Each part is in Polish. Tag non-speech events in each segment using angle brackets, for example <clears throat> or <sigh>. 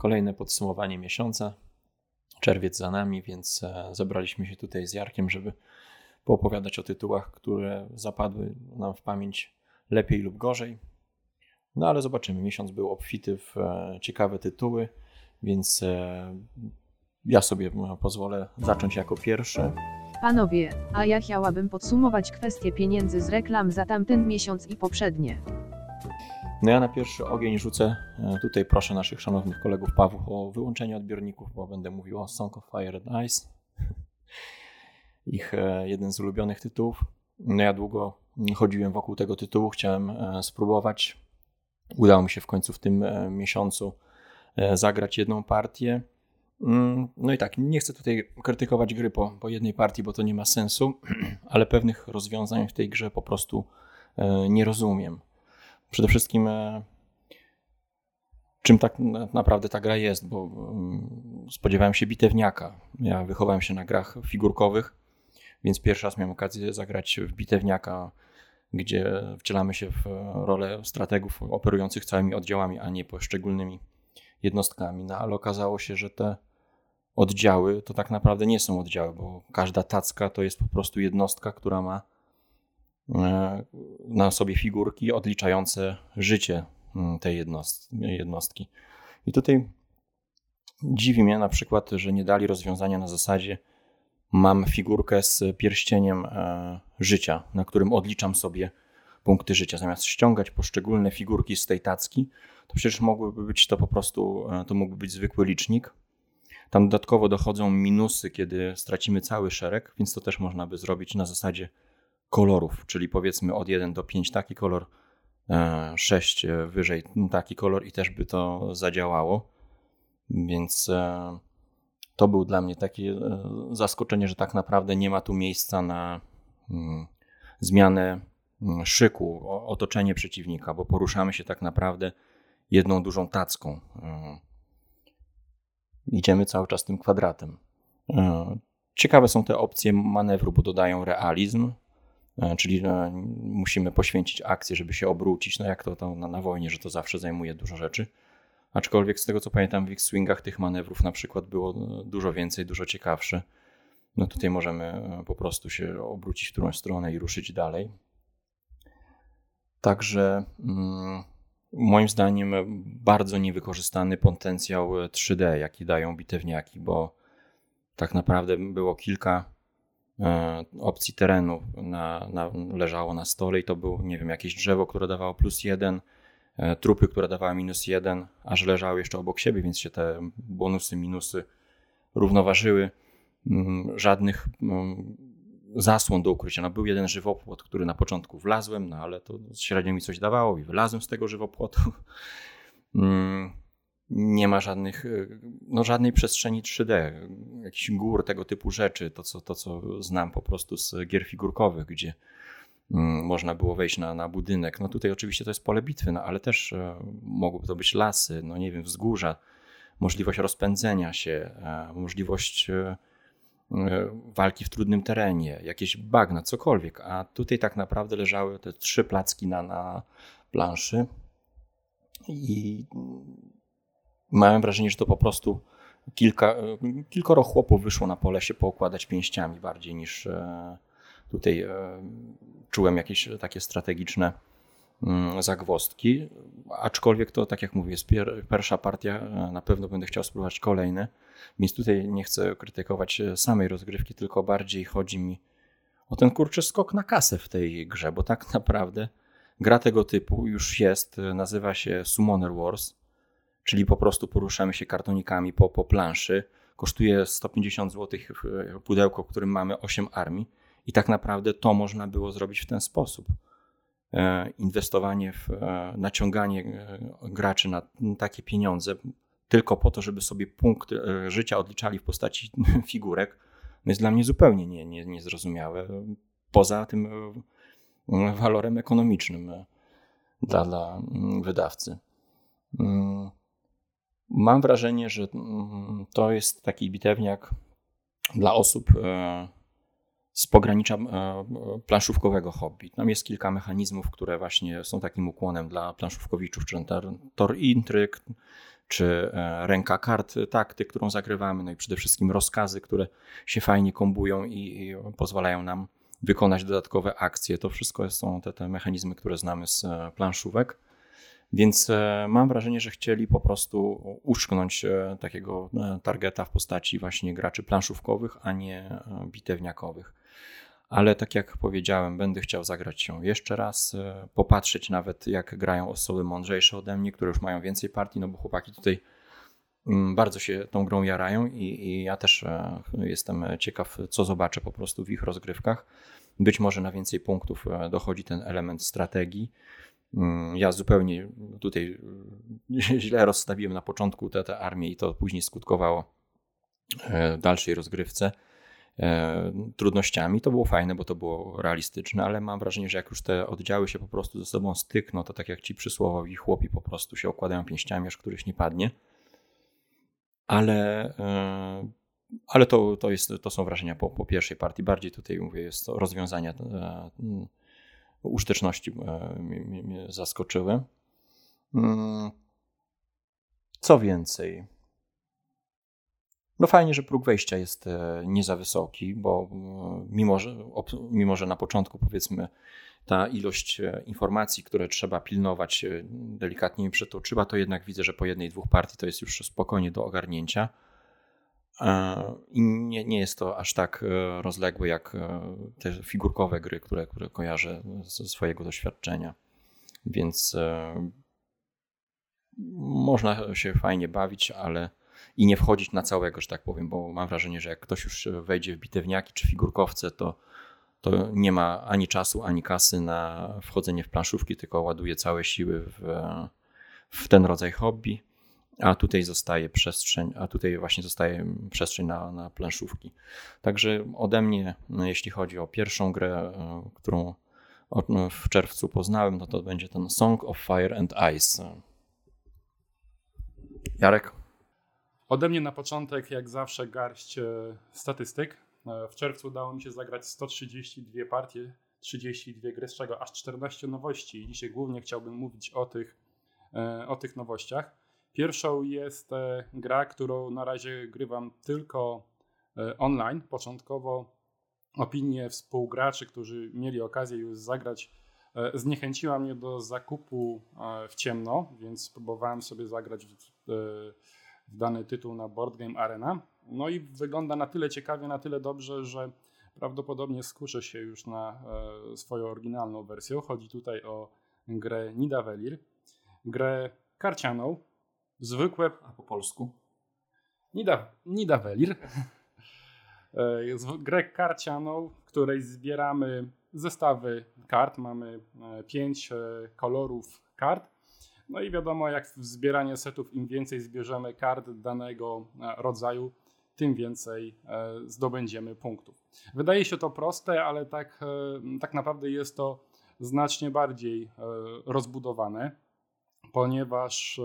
Kolejne podsumowanie miesiąca. Czerwiec za nami, więc zebraliśmy się tutaj z Jarkiem, żeby poopowiadać o tytułach, które zapadły nam w pamięć lepiej lub gorzej. No ale zobaczymy. Miesiąc był obfity w ciekawe tytuły, więc ja sobie pozwolę zacząć jako pierwszy. Panowie, a ja chciałabym podsumować kwestię pieniędzy z reklam za tamten miesiąc i poprzednie. No ja na pierwszy ogień rzucę, e, tutaj proszę naszych szanownych kolegów Pawłów o wyłączenie odbiorników, bo będę mówił o Song of Fire and Ice. <laughs> Ich e, jeden z ulubionych tytułów. No ja długo chodziłem wokół tego tytułu, chciałem e, spróbować. Udało mi się w końcu w tym miesiącu zagrać jedną partię. Mm, no i tak, nie chcę tutaj krytykować gry po, po jednej partii, bo to nie ma sensu, <clears throat> ale pewnych rozwiązań w tej grze po prostu nie rozumiem. Przede wszystkim, e, czym tak naprawdę ta gra jest, bo mm, spodziewałem się bitewniaka. Ja wychowałem się na grach figurkowych, więc pierwszy raz miałem okazję zagrać w bitewniaka, gdzie wcielamy się w rolę strategów operujących całymi oddziałami, a nie poszczególnymi jednostkami. No ale okazało się, że te oddziały to tak naprawdę nie są oddziały, bo każda tacka to jest po prostu jednostka, która ma na sobie figurki odliczające życie mm, tej jednostki. I tutaj dziwi mnie na przykład, że nie dali rozwiązania na zasadzie mam figurkę z pierścieniem e, życia, na którym odliczam sobie punkty życia. Zamiast ściągać poszczególne figurki z tej tacki, to przecież mogłyby być to po prostu, e, to mógłby być zwykły licznik, tam dodatkowo dochodzą minusy, kiedy stracimy cały szereg, więc to też można by zrobić na zasadzie kolorów, czyli powiedzmy od 1 do 5 taki kolor, 6 e, wyżej taki kolor i też by to zadziałało. Więc e, to był dla mnie takie e, zaskoczenie, że tak naprawdę nie ma tu miejsca na mm, zmianę mm, szyku, otoczenie przeciwnika, bo poruszamy się tak naprawdę jedną dużą tacką idziemy cały czas tym kwadratem. E, ciekawe są te opcje manewru, bo dodają realizm, e, czyli e, musimy poświęcić akcję, żeby się obrócić, no jak to, to na, wojnie, że to zawsze zajmuje dużo rzeczy. Aczkolwiek z tego co pamiętam w X-Wingach tych manewrów na przykład było dużo więcej, dużo ciekawsze. No tutaj możemy po prostu się obrócić w którąś stronę i ruszyć dalej. Także mm, moim zdaniem bardzo niewykorzystany potencjał 3D, jaki dają bitewniaki, bo tak naprawdę było kilka e, opcji terenu na, na, leżało na stole i to było, nie wiem, jakieś drzewo, które dawało plus jeden, e, trupy, które dawały minus jeden, aż leżały jeszcze obok siebie, więc się te bonusy, minusy równoważyły. Mm, żadnych mm, zasłon do ukrycia. No, był jeden żywopłot, który na początku wlazłem, no ale to średnio mi coś dawało i wylazłem z tego żywopłotu. <laughs> Nie ma żadnych, no żadnej przestrzeni 3D, jakichś gór, tego typu rzeczy, to co, to co znam po prostu z gier figurkowych, gdzie mm, można było wejść na, na budynek. No tutaj oczywiście to jest pole bitwy, no ale też e, mogłyby to być lasy, no nie wiem, wzgórza, możliwość rozpędzenia się, e, możliwość e, E, walki w trudnym terenie, jakieś bagna, cokolwiek. A tutaj tak naprawdę leżały te trzy placki na, na planszy i miałem wrażenie, że to po prostu kilka, kilkoro chłopów wyszło na pole się poukładać pięściami bardziej niż e, tutaj e, czułem jakieś takie strategiczne mm, zagwozdki. Aczkolwiek to, tak jak mówię, jest pierwsza partia, na pewno będę chciał spróbować kolejne. Więc tutaj nie chcę krytykować e, samej rozgrywki, tylko bardziej chodzi mi o ten kurczy skok na kasę w tej grze, bo tak <laughs> naprawdę gra tego typu już jest, e, nazywa się Summoner Wars, czyli po prostu poruszamy się kartonikami po, po planszy. Kosztuje 150 zł e, pudełko, w którym mamy 8 armii i tak naprawdę to można było zrobić w ten sposób. Inwestowanie w naciąganie graczy na takie pieniądze tylko po to, żeby sobie punkt e, życia odliczali w postaci <laughs> figurek, no jest dla mnie zupełnie nie, nie, niezrozumiałe. Poza tym e, walorem ekonomicznym e, dla, dla mm, wydawcy. Mam wrażenie, że mm, to jest taki bitewniak dla osób z pogranicza planszówkowego hobby. Tam jest kilka mechanizmów, które właśnie są takim ukłonem dla planszówkowiczów, czy tor intryg, czy ręka kart takty, którą zagrywamy, no i przede wszystkim rozkazy, które się fajnie kombują i, i pozwalają nam wykonać dodatkowe akcje. To wszystko są te, te mechanizmy, które znamy z planszówek. Więc e, mam wrażenie, że chcieli po prostu uszknąć e, takiego e, targeta w postaci właśnie graczy planszówkowych, a nie bitewniakowych. Ale tak jak powiedziałem, będę chciał zagrać się jeszcze raz, popatrzeć nawet jak grają osoby mądrzejsze ode mnie, które już mają więcej partii, no bo chłopaki tutaj mm, bardzo się tą grą jarają i, i ja też jestem ciekaw, co zobaczę po prostu w ich rozgrywkach. Być może na więcej punktów dochodzi ten element strategii. Mm, ja zupełnie tutaj <laughs> źle rozstawiłem na początku tę, tę armię i to później skutkowało e, dalszej rozgrywce e, trudnościami. To było fajne, bo to było realistyczne, ale mam wrażenie, że jak już te oddziały się po prostu ze sobą stykną, to tak jak ci przysłowowi chłopi po prostu się okładają pięściami, aż któryś nie padnie. Ale, e, ale to, to, jest, to są wrażenia po, po pierwszej partii. Bardziej tutaj mówię, jest to rozwiązania uszteczności e, mnie zaskoczyły. Mm. Co więcej? No fajnie, że próg wejścia jest e, nie za wysoki, bo e, mimo że, mimo, że na początku powiedzmy ta ilość informacji, które trzeba pilnować, delikatnie mi przetoczyła, to jednak widzę, że po jednej, dwóch partii to jest już spokojnie do ogarnięcia. I nie, nie jest to aż tak e, rozległe jak e, te figurkowe gry, które, które kojarzę ze swojego doświadczenia. Więc e, można się fajnie bawić, ale i nie wchodzić na całego, że tak powiem, bo mam wrażenie, że jak ktoś już wejdzie w bitewniaki czy figurkowce, to, to nie ma ani czasu, ani kasy na wchodzenie w planszówki, tylko ładuje całe siły w, w ten rodzaj hobby a tutaj zostaje przestrzeń, a tutaj właśnie zostaje przestrzeń na, na planszówki. Także ode mnie, no, jeśli chodzi o pierwszą grę, e, którą no, w czerwcu poznałem, no to będzie ten Song of Fire and Ice. Jarek? Ode mnie na początek, jak zawsze, garść e, statystyk. E, w czerwcu udało mi się zagrać 132 partie, 32 gry, z czego aż 14 nowości. Dzisiaj głównie chciałbym mówić o tych, o tych nowościach. Pierwszą jest e, gra, którą na razie grywam tylko e, online. Początkowo opinie współgraczy, którzy mieli okazję już zagrać, e, zniechęciła mnie do zakupu w ciemno, więc spróbowałem sobie zagrać w, dany tytuł na Board Game Arena. No i wygląda na tyle ciekawie, na tyle dobrze, że prawdopodobnie skuszę się już na swoją oryginalną wersję. Chodzi tutaj o grę Nidavellir, grę karcianą, zwykłe, a po polsku? Nida, Nidavellir. Grę karcianą, w której zbieramy zestawy kart. Mamy e, pięć e, kolorów kart. No i wiadomo, jak w zbieranie setów, im więcej zbierzemy kart danego e, rodzaju, tym więcej zdobędziemy punktów. Wydaje się to proste, ale tak, tak naprawdę jest to znacznie bardziej rozbudowane, ponieważ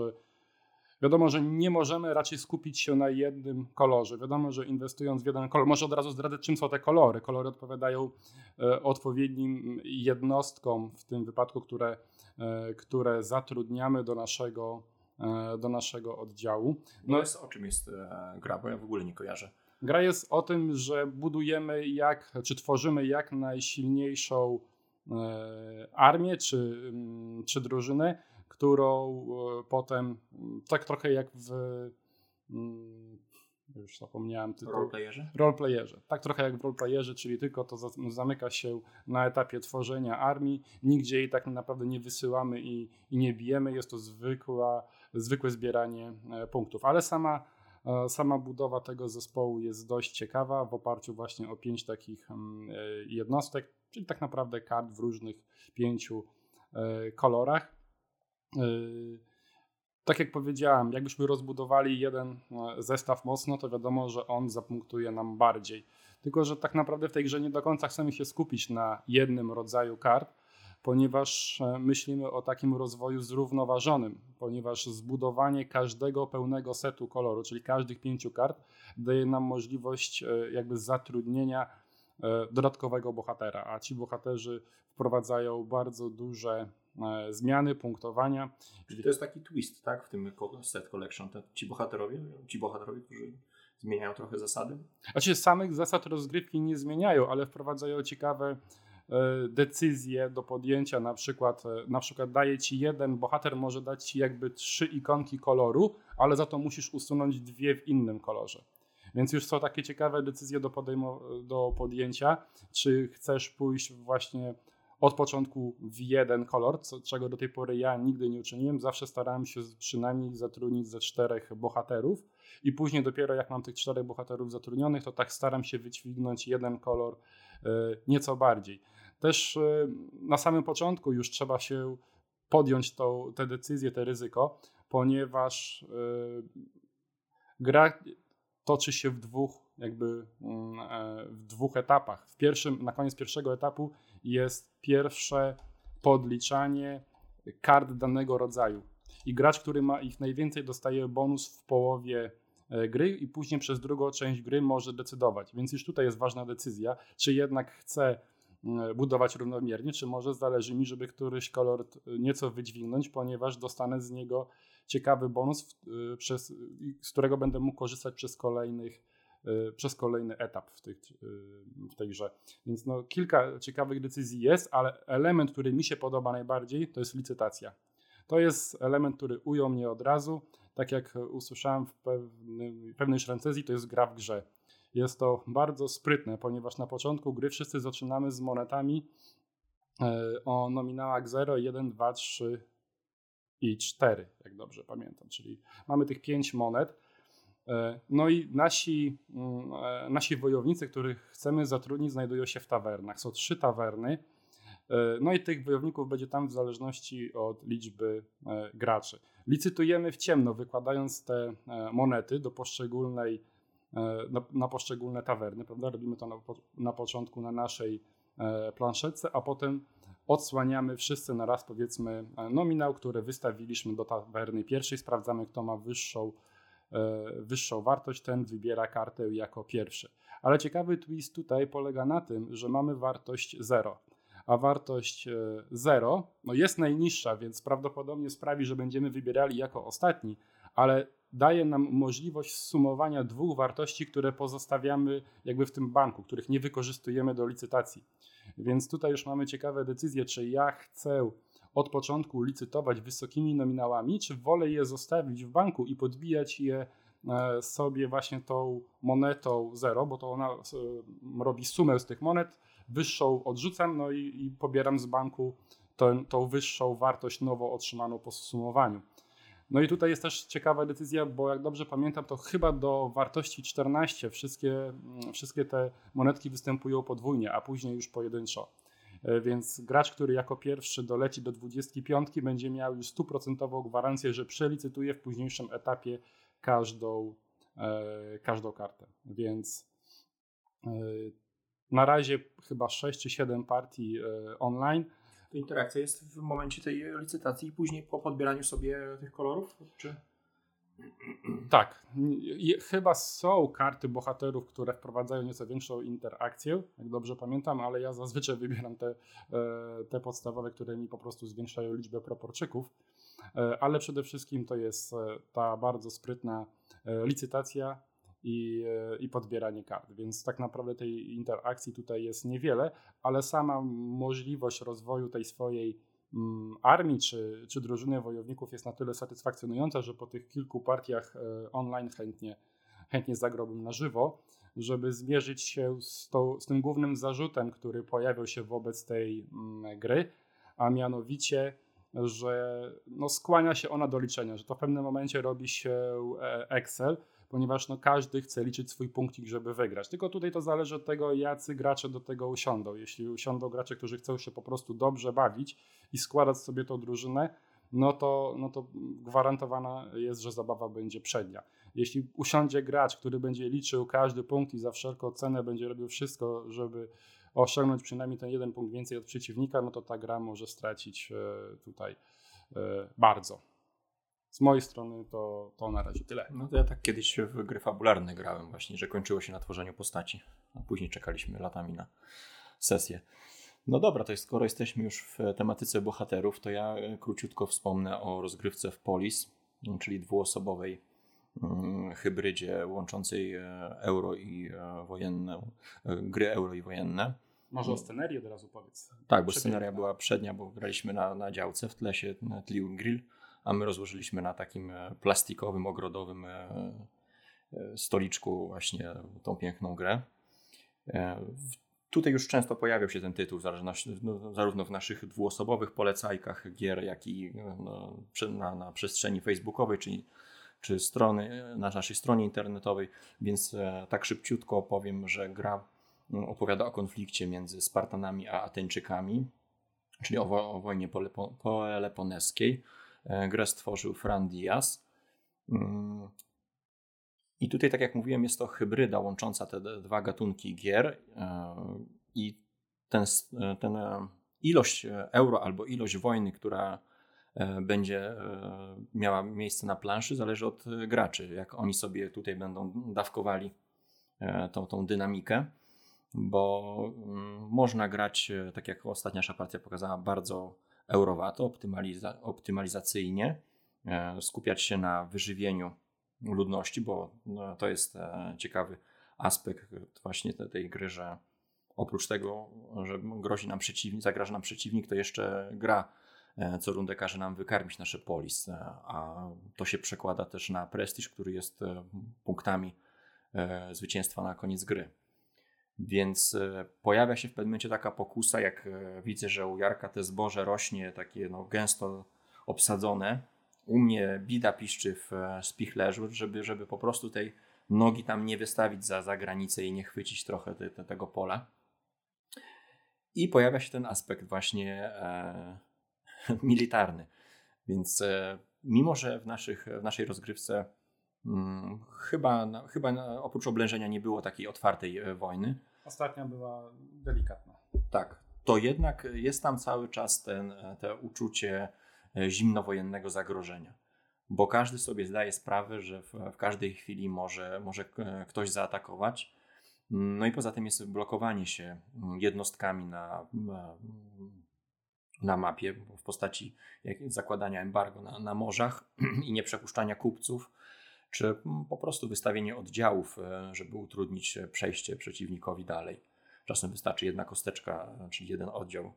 Wiadomo, że nie możemy raczej skupić się na jednym kolorze. Wiadomo, że inwestując w jeden kolor, może od razu zdradzę, czym są te kolory. Kolory odpowiadają e, odpowiednim jednostkom, w tym wypadku, które, e, które zatrudniamy do naszego, e, do naszego oddziału. No jest, o czym jest gra, bo ja w ogóle nie kojarzę. Gra jest o tym, że budujemy jak, czy tworzymy jak najsilniejszą armię, czy, mm, czy drużynę, którą e, potem, mm, tak trochę jak w mm, już zapomniałem tytuł. Roleplayerze? Roleplayerze. Tak trochę jak w roleplayerze, czyli tylko to zamyka się na etapie tworzenia armii. Nigdzie jej tak naprawdę nie wysyłamy i, i nie bijemy. Jest to zwykła, zwykłe zbieranie e, punktów. Ale sama, e, sama budowa tego zespołu jest dość ciekawa w oparciu właśnie o pięć takich mm, jednostek, czyli tak naprawdę kart w różnych pięciu kolorach. Yy, tak jak powiedziałem, jakbyśmy rozbudowali jeden e, zestaw mocno, to wiadomo, że on zapunktuje nam bardziej. Tylko, że tak naprawdę w tej grze nie do końca chcemy się skupić na jednym rodzaju kart, ponieważ e, myślimy o takim rozwoju zrównoważonym, ponieważ zbudowanie każdego pełnego setu koloru, czyli każdych pięciu kart, daje nam możliwość e, jakby zatrudnienia dodatkowego bohatera, a ci bohaterzy wprowadzają bardzo duże zmiany, punktowania. Czyli to jest taki twist, tak, w tym set collection, te, ci bohaterowie, ci bohaterowie, którzy zmieniają trochę zasady? Znaczy samych zasad rozgrywki nie zmieniają, ale wprowadzają ciekawe E, decyzje do podjęcia, na przykład, e, na przykład daje ci jeden, bohater może dać ci jakby trzy ikonki koloru, ale za to musisz usunąć dwie w innym kolorze. Więc już są takie ciekawe decyzje do, do podjęcia, czy chcesz pójść właśnie od początku w jeden kolor, co, czego do tej pory ja nigdy nie uczyniłem. Zawsze starałem się przynajmniej zatrudnić ze czterech bohaterów i później dopiero jak mam tych czterech bohaterów zatrudnionych, to tak staram się wyćwignąć jeden kolor e, nieco bardziej. Też e, na samym początku już trzeba się podjąć tą, te decyzje, te ryzyko, ponieważ e, gra toczy się w dwóch jakby mm, w dwóch etapach. W pierwszym, na koniec pierwszego etapu jest pierwsze podliczanie kart danego rodzaju. I gracz, który ma ich najwięcej, dostaje bonus w połowie gry i później przez drugą część gry może decydować. Więc już tutaj jest ważna decyzja, czy jednak chce E, budować równomiernie, czy może zależy mi, żeby któryś kolor nieco wydźwignąć, ponieważ dostanę z niego ciekawy bonus, e, z którego będę mógł korzystać przez kolejnych e, przez kolejny etap w, tych, w tej grze. Więc no, kilka ciekawych decyzji jest, ale element, który mi się podoba najbardziej, to jest licytacja. To jest element, który ujął mnie od razu. Tak jak usłyszałem w pewnej, pewnej to jest gra w grze. Jest to bardzo sprytne, ponieważ na początku gry wszyscy zaczynamy z monetami e, o nominałach 0, 1, 2, 3 i 4, jak dobrze pamiętam. Czyli mamy tych 5 monet. E, no i nasi, mm, e, nasi wojownicy, których chcemy zatrudnić, znajdują się w tawernach. Są trzy tawerny. No i tych wojowników będzie tam w zależności od liczby graczy. Licytujemy w ciemno, wykładając te monety do poszczególnej E, na, na poszczególne tawerny, prawda? Robimy to na, na początku na naszej e, planszetce, a potem odsłaniamy wszyscy na raz powiedzmy e, nominał, który wystawiliśmy do tawerny pierwszej, sprawdzamy kto ma wyższą, wyższą wartość, ten wybiera kartę jako pierwszy. Ale ciekawy twist tutaj polega na tym, że mamy wartość 0, a wartość 0 no jest najniższa, więc prawdopodobnie sprawi, że będziemy wybierali jako ostatni, ale daje nam możliwość sumowania dwóch wartości, które pozostawiamy jakby w tym banku, których nie wykorzystujemy do licytacji. Więc tutaj już mamy ciekawe decyzje, czy ja chcę od początku licytować wysokimi nominałami, czy wolę je zostawić w banku i podbijać je e, sobie właśnie tą monetą zero, bo to ona e, robi sumę z tych monet, wyższą odrzucam, no i, i pobieram z banku tą, tą wyższą wartość nowo otrzymaną po sumowaniu. No i tutaj jest też ciekawa decyzja, bo jak dobrze pamiętam, to chyba do wartości 14 wszystkie, mm, wszystkie te monetki występują podwójnie, a później już pojedynczo. E, więc gracz, który jako pierwszy doleci do 25, będzie miał już stuprocentową gwarancję, że przelicytuje w późniejszym etapie każdą, e, każdą kartę. Więc e, na razie chyba 6 czy 7 partii online interakcja jest w momencie tej licytacji i później po podbieraniu sobie tych kolorów? Czy... Tak. Chyba są karty bohaterów, które wprowadzają nieco większą interakcję, jak dobrze pamiętam, ale ja zazwyczaj wybieram te, e, te podstawowe, które mi po prostu zwiększają liczbę proporczyków. E, ale przede wszystkim to jest e, ta bardzo sprytna licytacja, i, i podbieranie kart. Więc tak naprawdę tej interakcji tutaj jest niewiele, ale sama możliwość rozwoju tej swojej armii czy, czy drużyny wojowników jest na tyle satysfakcjonująca, że po tych kilku partiach e, online chętnie, chętnie zagrałbym na żywo, żeby zmierzyć się z, to, z tym głównym zarzutem, który pojawiał się wobec tej mm, gry, a mianowicie że no, skłania się ona do liczenia, że to w pewnym momencie robi się e, Excel, ponieważ no, każdy chce liczyć swój punkcik, żeby wygrać. Tylko tutaj to zależy od tego, jacy gracze do tego usiądą. Jeśli usiądą gracze, którzy chcą się po prostu dobrze bawić i składać sobie tą drużynę, no to, no to gwarantowana jest, że zabawa będzie przednia. Jeśli usiądzie gracz, który będzie liczył każdy punkt i za wszelką cenę będzie robił wszystko, żeby osiągnąć przynajmniej ten jeden punkt więcej od przeciwnika, no to ta gra może stracić e, tutaj e, bardzo. Z mojej strony to, to na razie tyle. No to ja tak kiedyś w gry fabularne grałem właśnie, że kończyło się na tworzeniu postaci, a później czekaliśmy latami na sesję. No dobra, to jest, skoro jesteśmy już w tematyce bohaterów, to ja e, króciutko wspomnę o rozgrywce w Polis, czyli dwuosobowej mm, hybrydzie łączącej e, euro i e, wojenne, gry euro i wojenne. Może o scenerii od razu powiedz. Tak, bo sceneria była przednia, bo graliśmy na, na działce, w tle się tlił grill, a my rozłożyliśmy na takim plastikowym, ogrodowym stoliczku właśnie tą piękną grę. Tutaj już często pojawiał się ten tytuł, no, zarówno w naszych dwuosobowych polecajkach gier, jak i no, na, na, przestrzeni facebookowej, czyli czy strony, na naszej stronie internetowej, więc e, tak szybciutko powiem, że gra opowiada o konflikcie między Spartanami a Ateńczykami, czyli o, o wojnie poeleponeskiej. E, grę stworzył Fran Diaz. Mm, i tutaj, tak jak mówiłem, jest to hybryda łącząca te dwa gatunki gier e, i ten, e, ten e, ilość euro albo ilość wojny, która będzie miała miejsce na planszy, zależy od graczy, jak oni sobie tutaj będą dawkowali tą, tą dynamikę, bo mm, można grać, tak jak ostatnia partia pokazała, bardzo eurowato, optymaliza optymalizacyjnie, skupiać się na wyżywieniu ludności, bo no, to jest e, ciekawy aspekt właśnie tej gry, że oprócz tego, że grozi nam przeciwnik, zagraża nam przeciwnik, to jeszcze gra e, co rundę każe nam wykarmić nasze polis, e, a to się przekłada też na prestiż, który jest punktami zwycięstwa na koniec gry. Więc pojawia się w pewnym momencie taka pokusa, jak widzę, że u Jarka te zboże rośnie takie no, gęsto obsadzone, u mnie bida piszczy w e, spichlerzu, żeby, żeby po prostu tej nogi tam nie wystawić za, za granicę i nie chwycić trochę te, te, tego pola. I pojawia się ten aspekt właśnie e, <laughs> militarny. Więc e, mimo, że w, naszych, w naszej rozgrywce hmm, chyba, chyba oprócz oblężenia nie było takiej otwartej e, wojny. Ostatnia była delikatna. Tak, to jednak jest tam cały czas ten, e, te uczucie E, zimnowojennego zagrożenia. Bo każdy sobie zdaje sprawę, że w, w każdej chwili może, może ktoś zaatakować. No i poza tym jest blokowanie się jednostkami na, na mapie w postaci zakładania embargo na, na morzach <clears throat> i nieprzepuszczania kupców, czy po prostu wystawienie oddziałów, e, żeby utrudnić przejście przeciwnikowi dalej. Czasem wystarczy jedna kosteczka, czyli jeden oddział,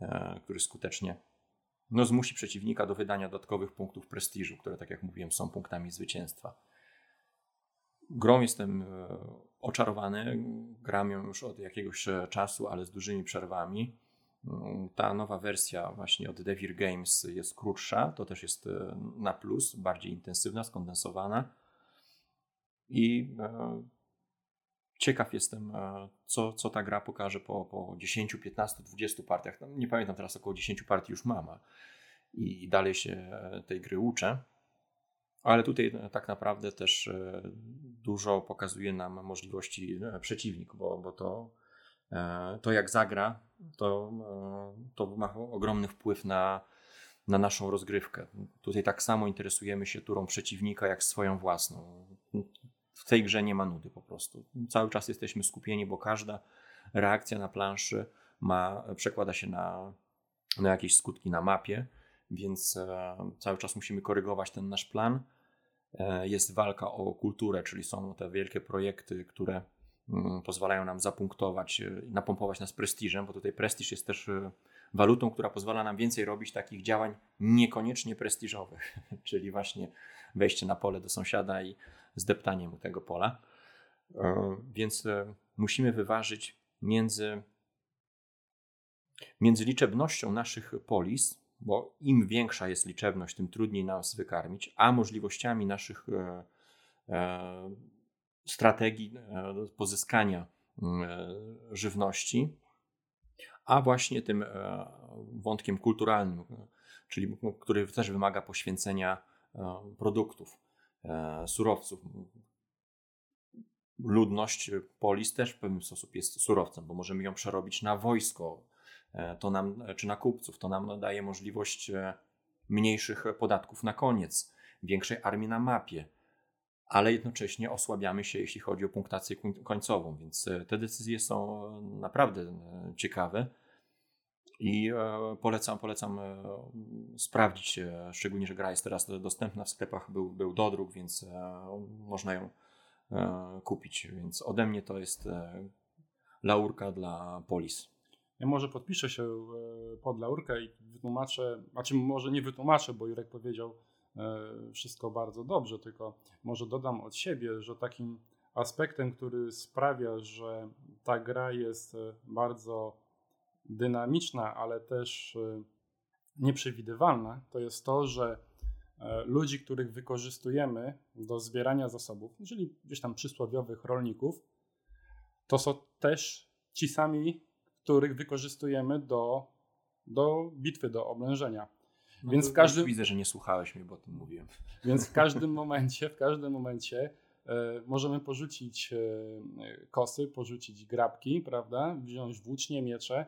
e, który skutecznie no, zmusi przeciwnika do wydania dodatkowych punktów prestiżu, które, tak jak mówiłem, są punktami zwycięstwa. Grą jestem e, oczarowany, gram ją już od jakiegoś e, czasu, ale z dużymi przerwami. Mm, ta nowa wersja właśnie od Devir Games jest krótsza, to też jest e, na plus, bardziej intensywna, skondensowana. I ciekaw jestem, co, co ta gra pokaże po, po 10, 15, 20 partiach. No, nie pamiętam teraz, około 10 partii już mam i dalej się e, tej gry uczę. Ale tutaj e, tak naprawdę też e, dużo pokazuje nam możliwości przeciwnik, bo, bo to, to jak zagra, to, to ma ogromny wpływ na, na naszą rozgrywkę. Tutaj tak samo interesujemy się turą przeciwnika jak swoją własną. W tej grze nie ma nudy po prostu. Cały czas jesteśmy skupieni, bo każda reakcja na planszy ma, przekłada się na, na jakieś skutki na mapie więc e, cały czas musimy korygować ten nasz plan. E, jest walka o kulturę, czyli są te wielkie projekty, które mm, pozwalają nam zapunktować, e, napompować nas prestiżem, bo tutaj prestiż jest też walutą, która pozwala nam więcej robić takich działań niekoniecznie prestiżowych, <laughs> czyli właśnie wejście na pole do sąsiada i zdeptanie mu tego pola. Więc musimy wyważyć między, między liczebnością naszych polis, bo im większa jest liczebność, tym trudniej nas wykarmić, a możliwościami naszych e, e, strategii e, pozyskania żywności, a właśnie tym wątkiem kulturalnym, czyli który też wymaga poświęcenia produktów, surowców. Ludność polis też w pewien sposób jest surowcem, bo możemy ją przerobić na wojsko, E, to nam, czy na kupców, to nam daje możliwość e, mniejszych podatków na koniec. większej armii na mapie, ale jednocześnie osłabiamy się, jeśli chodzi o punktację końcową, więc te decyzje są naprawdę ciekawe. I polecam, polecam sprawdzić, szczególnie, że gra jest teraz dostępna w sklepach, był, był dodruk, więc można ją kupić. Więc ode mnie to jest laurka dla Polis. Ja może podpiszę się e, pod laurkę i wytłumaczę, znaczy może nie wytłumaczę, bo Jurek powiedział e, wszystko bardzo dobrze, tylko może dodam od siebie, że takim aspektem, który sprawia, że ta gra jest e, bardzo dynamiczna, ale też nieprzewidywalna, to jest to, że ludzi, których wykorzystujemy do zbierania zasobów, czyli gdzieś tam przysłowiowych rolników, to są też ci sami, których wykorzystujemy do, do bitwy, do oblężenia. No więc w każdym... Widzę, że nie słuchałeś mnie, bo o tym mówiłem. <laughs> Więc w każdym <laughs> momencie, w każdym momencie e, możemy porzucić e, kosy, porzucić grabki, prawda? Wziąć włócznie, miecze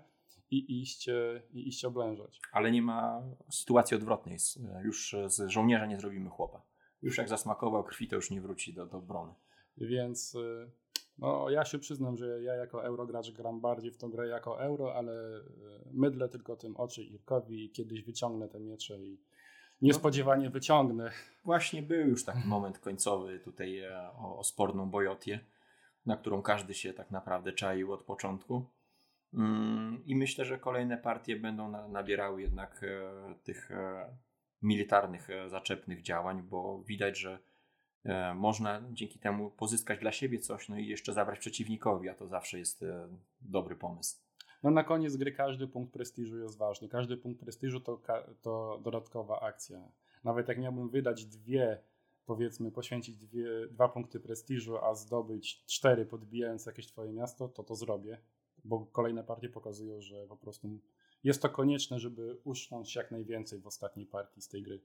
i iść, e, i iść oblężać. Ale nie ma sytuacji odwrotnej. Już z żołnierza nie zrobimy chłopa. Już jak zasmakował krwi, to już nie wróci do, do obrony. Więc e, no, ja się przyznam, że ja jako eurogracz gram bardziej w tą grę jako euro, ale e, mydlę tylko tym oczy Irkowi i kiedyś wyciągnę te miecze i niespodziewanie wyciągnę. Właśnie był już taki moment końcowy tutaj e, o, o sporną bojotię, na którą każdy się tak naprawdę czaił od początku. Mm, I myślę, że kolejne partie będą nabierały jednak tych militarnych, zaczepnych działań, bo widać, że E, można dzięki temu pozyskać dla siebie coś, no i jeszcze zabrać przeciwnikowi, a to zawsze jest e, dobry pomysł. No na koniec gry każdy punkt prestiżu jest ważny. Każdy punkt prestiżu to, to dodatkowa akcja. Nawet jak miałbym wydać dwie, powiedzmy, poświęcić dwie, dwa punkty prestiżu, a zdobyć cztery, podbijając jakieś twoje miasto, to to zrobię, bo kolejne partie pokazują, że po prostu jest to konieczne, żeby uszcząć jak najwięcej w ostatniej partii z tej gry.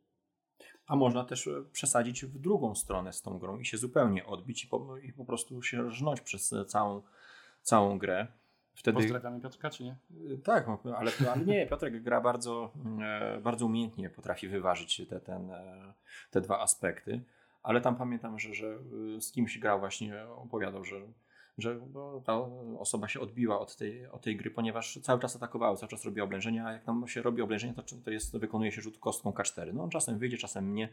A można też e, przesadzić w drugą stronę z tą grą i się zupełnie odbić i po, i po prostu się rżnąć przez całą, całą grę. Wtedy... Pozdrawiamy Piotrka, czy nie? E, tak, ale, ale nie, Piotrek gra bardzo, e, bardzo umiejętnie, potrafi wyważyć te, ten, te dwa aspekty. Ale tam pamiętam, że, że z kimś grał właśnie, opowiadał, że że ta osoba się odbiła od tej, od tej gry, ponieważ cały czas atakowała, cały czas robiła oblężenia, a jak tam się robi oblężenie, to, to jest, wykonuje się rzut kostką K4. No on czasem wyjdzie, czasem nie.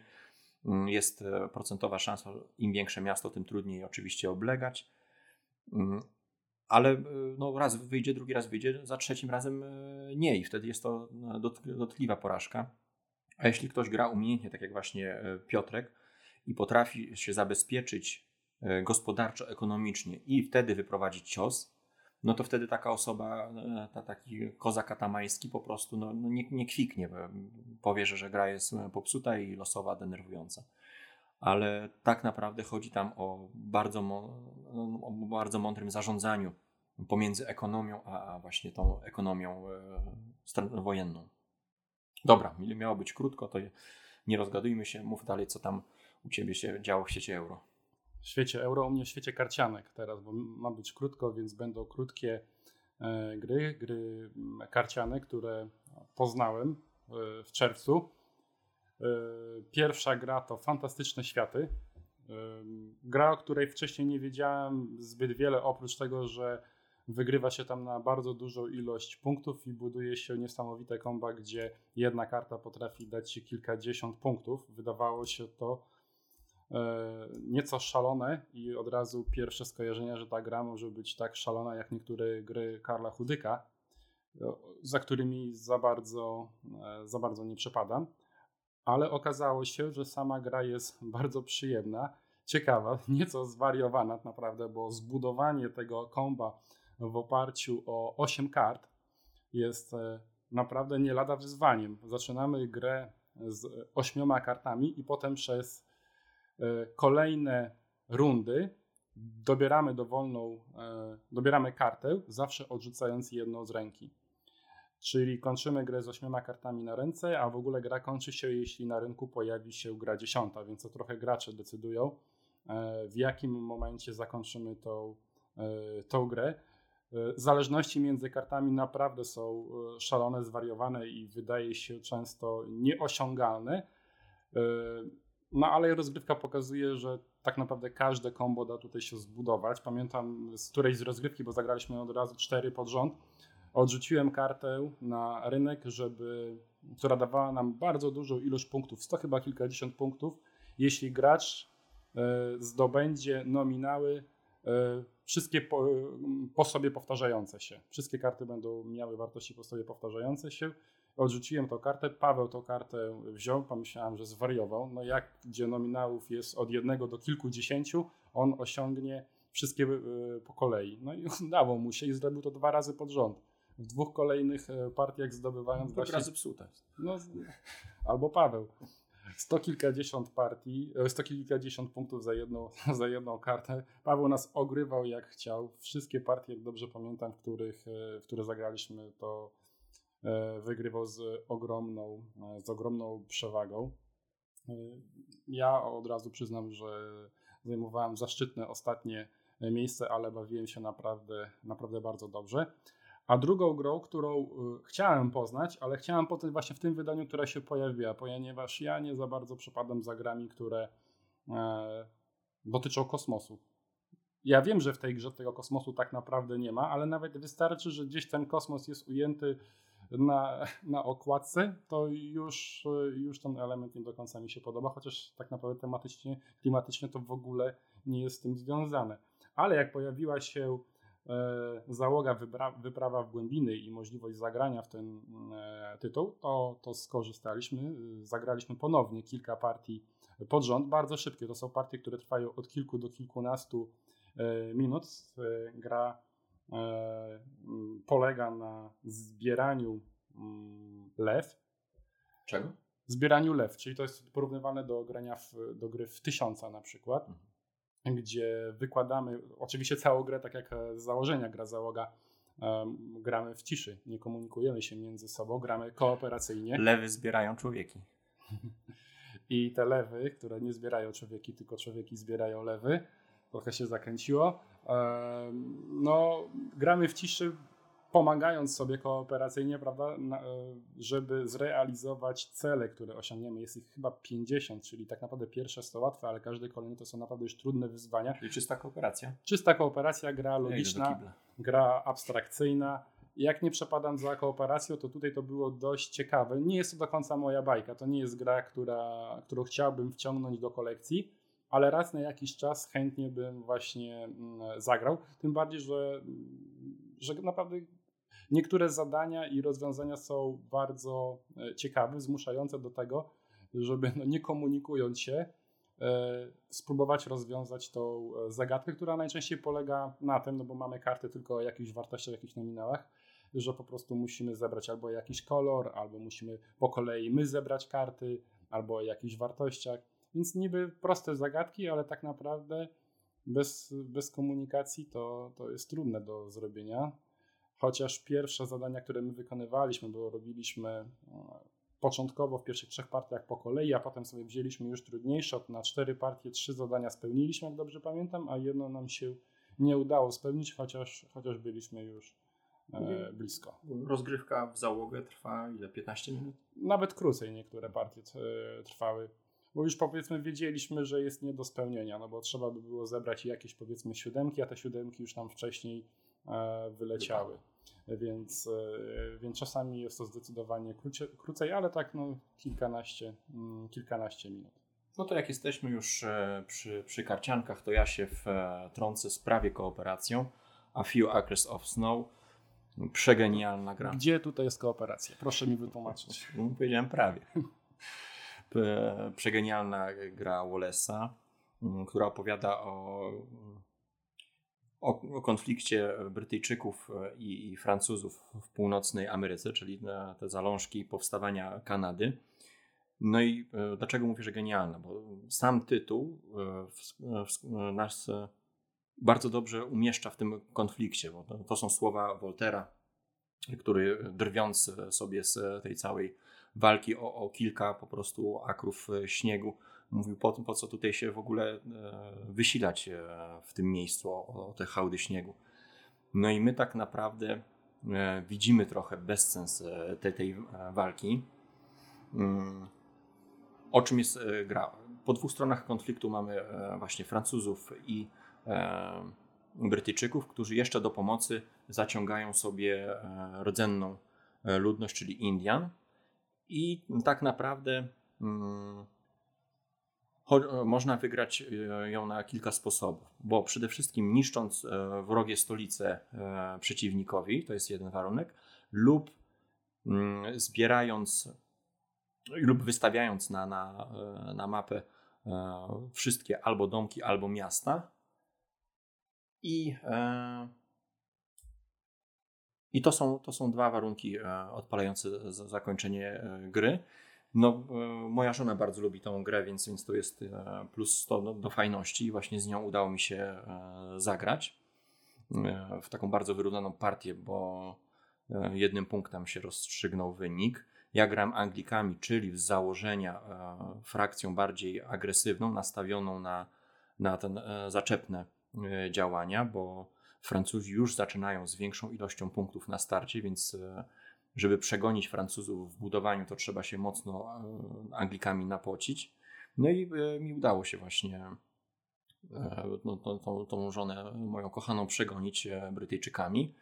Mm, jest e, procentowa szansa, im większe miasto, tym trudniej oczywiście oblegać. Mm, ale e, no, raz wyjdzie, drugi raz wyjdzie, za trzecim razem e, nie i wtedy jest to dotkliwa porażka. A jeśli ktoś gra umiejętnie, tak jak właśnie Piotrek, i potrafi się zabezpieczyć gospodarczo-ekonomicznie i wtedy wyprowadzić cios, no to wtedy taka osoba, e, ta, taki kozak atamański po prostu no, no nie, nie kwiknie, powie, że, że gra jest popsuta i losowa, denerwująca. Ale tak naprawdę chodzi tam o bardzo, o bardzo mądrym zarządzaniu pomiędzy ekonomią, a, właśnie tą ekonomią e, wojenną. Dobra, miało być krótko, to nie rozgadujmy się, mów dalej, co tam u Ciebie się działo w sieci euro w świecie euro, u mnie w świecie karcianek teraz, bo ma być krótko, więc będą krótkie e, gry, gry karciane, które poznałem e, w czerwcu. E, pierwsza gra to Fantastyczne Światy. Gra, o której wcześniej nie wiedziałem zbyt wiele, oprócz tego, że wygrywa się tam na bardzo dużą ilość punktów i buduje się niesamowite komba, gdzie jedna karta potrafi dać ci kilkadziesiąt punktów. Wydawało się to nieco szalone i od razu pierwsze skojarzenia, że ta gra może być tak szalona jak niektóre gry Karla Chudyka, e, za którymi za bardzo, e, za bardzo nie przepadam. Ale okazało się, że sama gra jest <laughs> bardzo przyjemna, ciekawa, <laughs> nieco zwariowana naprawdę, bo zbudowanie tego komba w oparciu o 8 kart jest naprawdę nie lada wyzwaniem. Zaczynamy grę z ośmioma kartami i potem przez E, kolejne rundy dobieramy dowolną, e, dobieramy kartę, zawsze odrzucając jedną z ręki. Czyli kończymy grę z ośmioma kartami na ręce, a w ogóle gra kończy się, jeśli na rynku pojawi się gra dziesiąta, więc to trochę gracze decydują, e, w jakim momencie zakończymy tą, tą grę. Zależności między kartami naprawdę są szalone, zwariowane i wydaje się często nieosiągalne No ale rozgrywka pokazuje, że tak naprawdę każde kombo da tutaj się zbudować. Pamiętam z którejś z rozgrywki, bo zagraliśmy od razu cztery pod rząd, odrzuciłem kartę na rynek, żeby, która dawała nam bardzo dużą ilość punktów, sto chyba kilkadziesiąt punktów, jeśli gracz e, zdobędzie nominały e, wszystkie po, po, sobie powtarzające się. Wszystkie karty będą miały wartości po sobie powtarzające się. Odrzuciłem tą kartę, Paweł tą kartę wziął, pomyślałem, że zwariował. No jak gdzie nominałów jest od jednego do kilkudziesięciu, on osiągnie wszystkie e, po kolei. No i <laughs> udało mu się i zrobił to dwa razy pod rząd w dwóch kolejnych e, partiach zdobywając właśnie... razy psuta. No, albo Paweł. Sto kilkadziesiąt partii, e, sto kilkadziesiąt punktów za jedną, <laughs> za jedną kartę. Paweł nas ogrywał jak chciał. Wszystkie partie, jak dobrze pamiętam, w których, w które zagraliśmy, to wygrywał z ogromną, z ogromną przewagą. Ja od razu przyznam, że zajmowałem zaszczytne ostatnie miejsce, ale bawiłem się naprawdę, naprawdę bardzo dobrze. A drugą grą, którą chciałem poznać, ale chciałem poznać właśnie w tym wydaniu, która się pojawiła, ponieważ ja nie za bardzo przepadam za grami, które e, dotyczą kosmosu. Ja wiem, że w tej grze tego kosmosu tak naprawdę nie ma, ale nawet wystarczy, że gdzieś ten kosmos jest ujęty na, na okładce, to już, już ten element nie do końca mi się podoba, chociaż tak naprawdę tematycznie, klimatycznie to w ogóle nie jest z tym związane. Ale jak pojawiła się E, załoga wyprawa w głębiny i możliwość zagrania w ten e, tytuł, to, to skorzystaliśmy. Zagraliśmy ponownie kilka partii pod rząd, bardzo szybkie. To są partie, które trwają od kilku do kilkunastu e, minut. Gra polega na zbieraniu lew. Czego? Zbieraniu lew, czyli to jest porównywane do grania w, do gry w tysiąca na przykład. Mhm gdzie wykładamy oczywiście całą grę, tak jak z założenia gra załoga, um, gramy w ciszy, nie komunikujemy się między sobą, gramy kooperacyjnie. Lewy zbierają człowieki. <laughs> I te lewy, które nie zbierają człowieki, tylko człowieki zbierają lewy, trochę się zakręciło. No, gramy w ciszy, pomagając sobie kooperacyjnie, prawda, e, żeby zrealizować cele, które osiągniemy. Jest ich chyba 50, czyli tak naprawdę pierwsze to łatwe, ale każde kolejne to są naprawdę już trudne wyzwania. Czyli czysta kooperacja? Czysta kooperacja, gra logiczna, gra abstrakcyjna. Jak nie przepadam za kooperacją, to tutaj to było dość ciekawe. Nie jest to do końca moja bajka, to nie jest gra, która, którą chciałbym wciągnąć do kolekcji, ale raz na jakiś czas chętnie bym właśnie mm, zagrał. Tym bardziej, że, że naprawdę Niektóre zadania i rozwiązania są bardzo e, ciekawe, zmuszające do tego, żeby no, nie komunikując się, e, spróbować rozwiązać tą e, zagadkę, która najczęściej polega na tym, no bo mamy karty tylko o jakichś wartościach, jakichś nominałach, że po prostu musimy zebrać albo jakiś kolor, albo musimy po kolei my zebrać karty, albo o jakichś wartościach. Więc niby proste zagadki, ale tak naprawdę bez, bez komunikacji to, to jest trudne do zrobienia. Chociaż pierwsze zadania, które my wykonywaliśmy, bo robiliśmy e, początkowo w pierwszych trzech partiach po kolei, a potem sobie wzięliśmy już trudniejsze. Na cztery partie trzy zadania spełniliśmy, jak dobrze pamiętam, a jedno nam się nie udało spełnić, chociaż, chociaż byliśmy już e, blisko. Rozgrywka w załogę trwa ile? 15 minut? Nawet krócej niektóre partie e, trwały. Bo już powiedzmy wiedzieliśmy, że jest nie do spełnienia, no bo trzeba by było zebrać jakieś powiedzmy siódemki, a te siódemki już nam wcześniej E, wyleciały. Więc, e, więc czasami jest to zdecydowanie krócej, krócej ale tak no, kilkanaście, mm, kilkanaście minut. No to jak jesteśmy już e, przy, przy karciankach, to ja się wtrącę z prawie kooperacją. A Few Acres of Snow. Przegenialna gra. Gdzie tutaj jest kooperacja? Proszę mi wytłumaczyć. <laughs> Powiedziałem prawie. Przegenialna gra Wallace'a, która opowiada o o, o konflikcie Brytyjczyków e, i, i, Francuzów w północnej Ameryce, czyli te zalążki powstawania Kanady. No i e, dlaczego mówię, że genialna? Bo sam tytuł e, nas bardzo dobrze umieszcza w tym konflikcie, bo to, to są słowa Woltera, który drwiąc sobie z tej całej walki o, o kilka po prostu akrów śniegu, mówił po, po co tutaj się w ogóle e, wysilać e, w tym miejscu o, o te hałdy śniegu. No i my tak naprawdę e, widzimy trochę bezsens tej, tej walki. Mm. O czym jest gra? po dwóch stronach konfliktu mamy właśnie Francuzów i Brytyjczyków, którzy jeszcze do pomocy zaciągają sobie rdzenną ludność, czyli Indian. I tak naprawdę mm, można wygrać ją na kilka sposobów, bo przede wszystkim niszcząc wrogie stolice przeciwnikowi, to jest jeden warunek, lub mm, zbierając lub wystawiając na, na, e, na mapę e, wszystkie albo domki, albo miasta. I, e, i to, są, to są dwa warunki odpalające zakończenie gry. No, moja żona bardzo lubi tą grę, więc, więc to jest plus 100 do, do fajności i właśnie z nią udało mi się zagrać w taką bardzo wyrównaną partię, bo jednym punktem się rozstrzygnął wynik. Ja gram Anglikami, czyli z założenia e, frakcją bardziej agresywną, nastawioną na, na ten e, zaczepne e, działania, bo Francuzi już zaczynają z większą ilością punktów na starcie, więc żeby przegonić Francuzów w budowaniu, to trzeba się mocno Anglikami napocić. No i mi udało się właśnie no, tą, tą, tą żonę moją kochaną przegonić Brytyjczykami.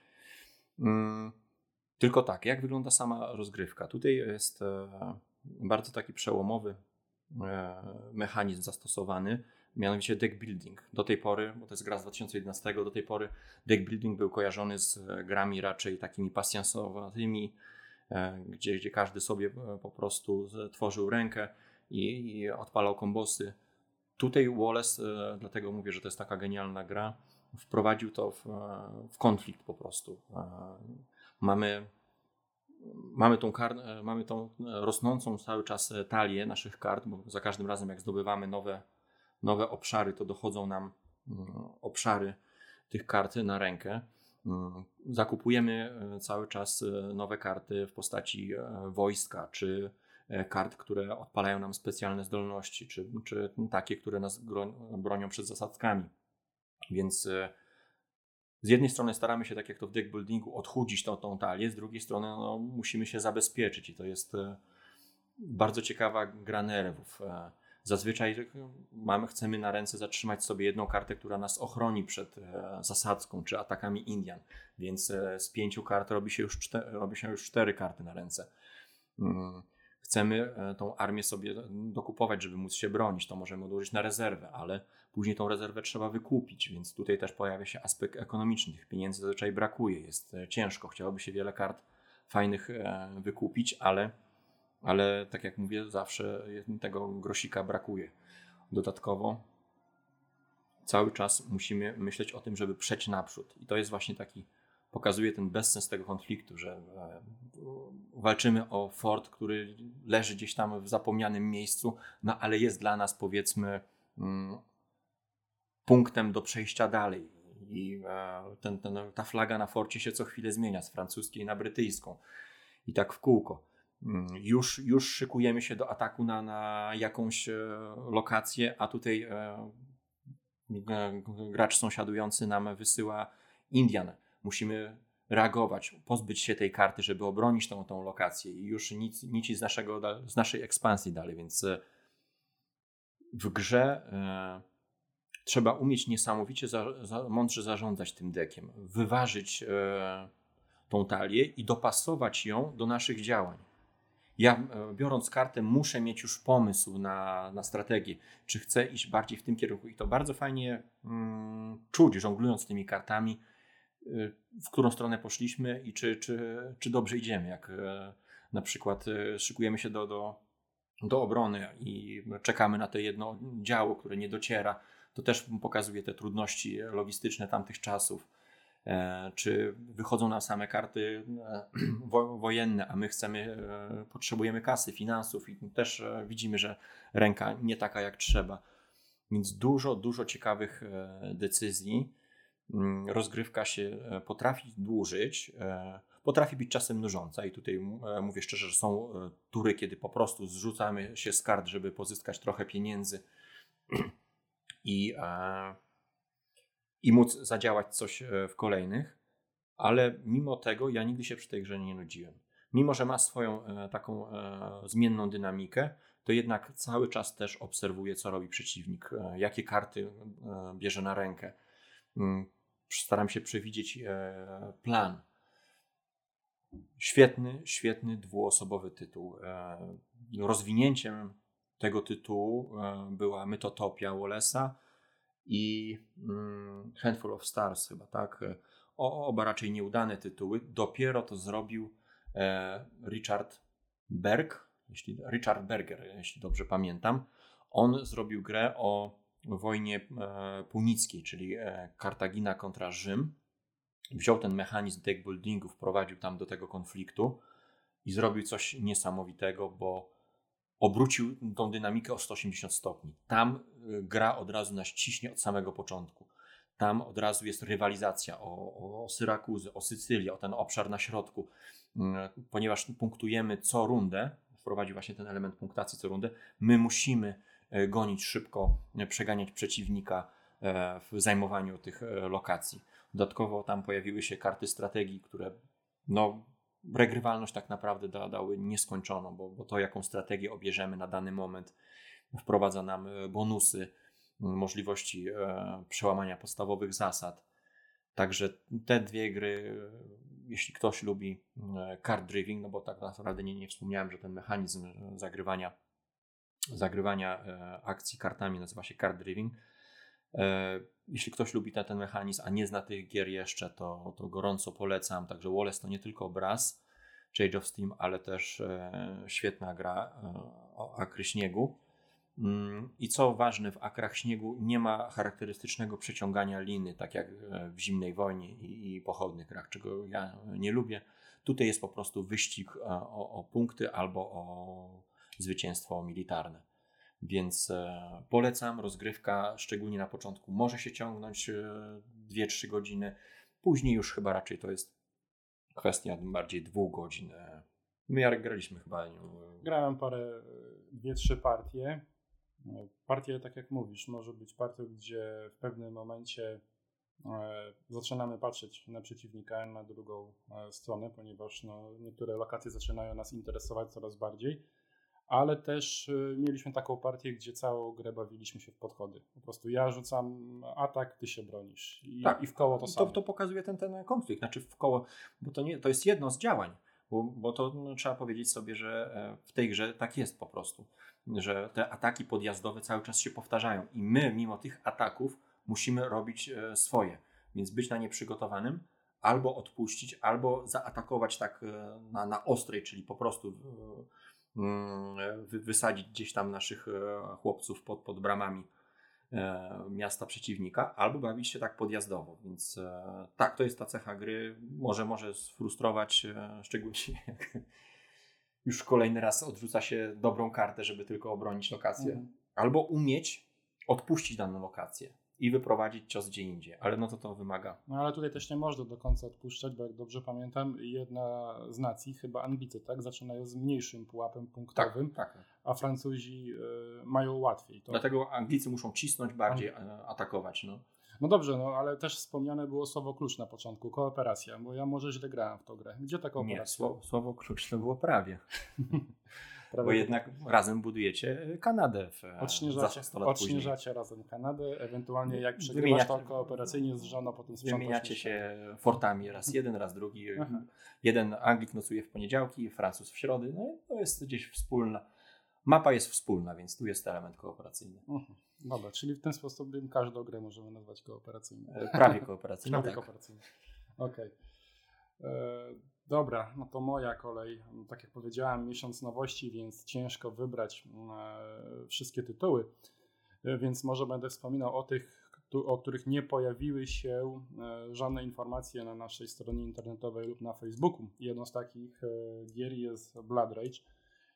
Mm, tylko tak, jak wygląda sama rozgrywka? Tutaj jest e, bardzo taki przełomowy e, mechanizm zastosowany, mianowicie deck building. Do tej pory, bo to jest gra z 2011, do tej pory deck building był kojarzony z grami raczej takimi pasjansowymi, e, gdzie, gdzie każdy sobie po prostu tworzył rękę i, i odpalał kombosy. Tutaj Wallace, dlatego mówię, że to jest taka genialna gra, wprowadził to w, w konflikt po prostu mamy, mamy, tą kar, mamy tą rosnącą cały czas talię naszych kart, bo za każdym razem jak zdobywamy nowe, nowe obszary, to dochodzą nam mm, obszary tych kart na rękę. Mm, zakupujemy e, cały czas e, nowe karty w postaci e, wojska, czy kart, które odpalają nam specjalne zdolności, czy, czy takie, które nas bronią przed zasadzkami. Więc z jednej strony staramy się, tak jak to w deckbuildingu, odchudzić tą, tą talię, z drugiej strony no, musimy się zabezpieczyć i to jest bardzo ciekawa gra nerwów. E, zazwyczaj mamy, chcemy na ręce zatrzymać sobie jedną kartę, która nas ochroni przed e, zasadzką czy atakami Indian, więc z pięciu kart robi się już, cztery, robi się już cztery karty na ręce. Mm chcemy e, tą armię sobie dokupować, żeby móc się bronić, to możemy odłożyć na rezerwę, ale później tą rezerwę trzeba wykupić, więc tutaj też pojawia się aspekt ekonomiczny. Tych pieniędzy zazwyczaj brakuje, jest e, ciężko, chciałoby się wiele kart fajnych e, wykupić, ale, ale tak jak mówię, zawsze tego grosika brakuje. Dodatkowo cały czas musimy myśleć o tym, żeby przejść naprzód i to jest właśnie taki pokazuje ten bezsens tego konfliktu, że e, walczymy o fort, który leży gdzieś tam w zapomnianym miejscu, no ale jest dla nas powiedzmy mm, punktem do przejścia dalej. I e, ten, ten, ta flaga na forcie się co chwilę zmienia z francuskiej na brytyjską. I tak w kółko. Mm, już, już szykujemy się do ataku na, na jakąś e, lokację, a tutaj gracz sąsiadujący nam wysyła Indian musimy reagować, pozbyć się tej karty, żeby obronić tą, tą lokację i już nic, nic z, naszego, z naszej ekspansji dalej, więc e, w grze e, trzeba umieć niesamowicie za, za, mądrze zarządzać tym dekiem, wyważyć e, tą talię i dopasować ją do naszych działań. Ja e, biorąc kartę muszę mieć już pomysł na, na strategię, czy chcę iść bardziej w tym kierunku i to bardzo fajnie mm, czuć, żonglując tymi kartami, Y, w którą stronę poszliśmy i czy, czy, czy dobrze idziemy. Jak e, na przykład e, szykujemy się do, do, do obrony i czekamy na to jedno działo, które nie dociera, to też pokazuje te trudności logistyczne tamtych czasów. E, czy wychodzą nam same karty <clears throat> wojenne, a my chcemy, potrzebujemy kasy, finansów i też widzimy, że ręka nie taka jak trzeba. Więc dużo, dużo ciekawych decyzji Mm, rozgrywka się e, potrafi dłużyć, e, potrafi być czasem nużąca i tutaj e, mówię szczerze, że są tury, kiedy po prostu zrzucamy się z kart, żeby pozyskać trochę pieniędzy <clears throat> i, i móc zadziałać coś w kolejnych, ale mimo tego ja nigdy się przy tej grze nie nudziłem. Mimo, że ma swoją taką zmienną dynamikę, to jednak cały czas też obserwuję, co robi przeciwnik, e, jakie karty e, bierze na rękę. Mm, staram się przewidzieć e, plan. Świetny, świetny dwuosobowy tytuł. Rozwinięciem tego tytułu była Mytotopia Wallace'a i mm, Handful of Stars chyba, tak? O, oba raczej nieudane tytuły. Dopiero to zrobił Richard Berg, jeśli, Richard Berger, jeśli dobrze pamiętam. On zrobił grę o wojnie e, punickiej, czyli e, Kartagina kontra Rzym. Wziął ten mechanizm deckbuildingu, wprowadził tam do tego konfliktu i zrobił coś niesamowitego, bo obrócił tą dynamikę o 180 stopni. Tam e, gra od razu nas ciśnie od samego początku. Tam od razu jest rywalizacja o, o Syrakuzy, o Sycylię, o ten obszar na środku, mm, ponieważ punktujemy co rundę, wprowadził właśnie ten element punktacji co rundę, my musimy e, gonić szybko, przeganiać przeciwnika w zajmowaniu tych lokacji. Dodatkowo tam pojawiły się karty strategii, które no, regrywalność tak naprawdę da, dały nieskończoną, bo, bo to jaką strategię obierzemy na dany moment wprowadza nam bonusy, możliwości przełamania podstawowych zasad. Także te dwie gry jeśli ktoś lubi e, card driving, no bo tak naprawdę nie, nie wspomniałem, że ten mechanizm e, zagrywania, zagrywania e, akcji kartami nazywa się card driving. Jeśli ktoś lubi ten, ten mechanizm, a nie zna tych gier jeszcze, to, to gorąco polecam. Także Wallace to nie tylko czy Age of Steam, ale też świetna gra o akry śniegu. Mm, I co ważne, w akrach śniegu nie ma charakterystycznego przeciągania liny, tak jak e, w zimnej wojnie i, i pochodnych grach, czego ja nie lubię. Tutaj jest po prostu wyścig e, o, o punkty albo o zwycięstwo militarne. Więc e, polecam. Rozgrywka, szczególnie na początku, może się ciągnąć 2-3 godziny. Później już chyba raczej to jest kwestia bardziej dwóch godzin. My Jarek graliśmy chyba. Grałem parę, dwie, trzy partie. Partia, tak jak mówisz, może być partią, gdzie w pewnym momencie e, zaczynamy patrzeć na przeciwnika, na drugą e, stronę, ponieważ no, niektóre lokacje zaczynają nas interesować coraz bardziej, ale też e, mieliśmy taką partię, gdzie całą grę bawiliśmy się w podchody. Po prostu ja rzucam atak, ty się bronisz i, tak, i w koło to samo. To, to pokazuje ten, ten konflikt, znaczy w koło, bo to, nie, to jest jedno z działań, bo, bo to no, trzeba powiedzieć sobie, że w tej grze tak jest po prostu że te ataki podjazdowe cały czas się powtarzają i my, mimo tych ataków, musimy robić e, swoje. Więc być na nie przygotowanym, albo odpuścić, albo zaatakować tak e, na, na ostrej, czyli po prostu wysadzić gdzieś tam naszych e, chłopców pod, pod bramami miasta przeciwnika, albo bawić się tak podjazdowo. Więc tak, to jest ta cecha gry. Może może sfrustrować, szczególnie <laughs> jak już kolejny raz odrzuca się dobrą kartę, żeby tylko obronić lokację. Mhm. Albo umieć odpuścić daną lokację i wyprowadzić cios gdzie indziej, ale no to to wymaga. No ale tutaj też nie można do końca odpuszczać, bo jak dobrze pamiętam, jedna z nacji, chyba Anglicy, tak, zaczynają z mniejszym pułapem punktowym, tak, tak. a Francuzi y, mają łatwiej. To... Dlatego Anglicy muszą cisnąć bardziej, atakować. No. No dobrze, no ale też wspomniane było słowo klucz na początku, kooperacja, bo ja może źle grałem w tą grę. Gdzie ta kooperacja? Nie, słowo, słowo klucz to było prawie. <laughs> Bo jednak razem budujecie Kanadę w odśnieżacie, odśnieżacie razem Kanadę, ewentualnie jak przegrywasz to kooperacyjnie z żoną, potem Wymieniacie się fortami, raz jeden, raz drugi. Jeden Anglik nocuje w poniedziałki, Francuz w środy, no i to jest gdzieś wspólna. Mapa jest wspólna, więc tu jest element kooperacyjny. Mhm. Dobra, czyli w ten sposób każdą grę możemy nazwać kooperacyjną. E, prawie kooperacyjną. <laughs> Prawie tak. kooperacyjną. Okej. Okay. E, dobra, no to moja kolej. Tak jak powiedziałem, miesiąc nowości, więc ciężko wybrać e, wszystkie tytuły. Więc może będę wspominał o tych, o których nie pojawiły się żadne informacje na naszej stronie internetowej lub na Facebooku. Jedną z takich gier jest Blood Rage.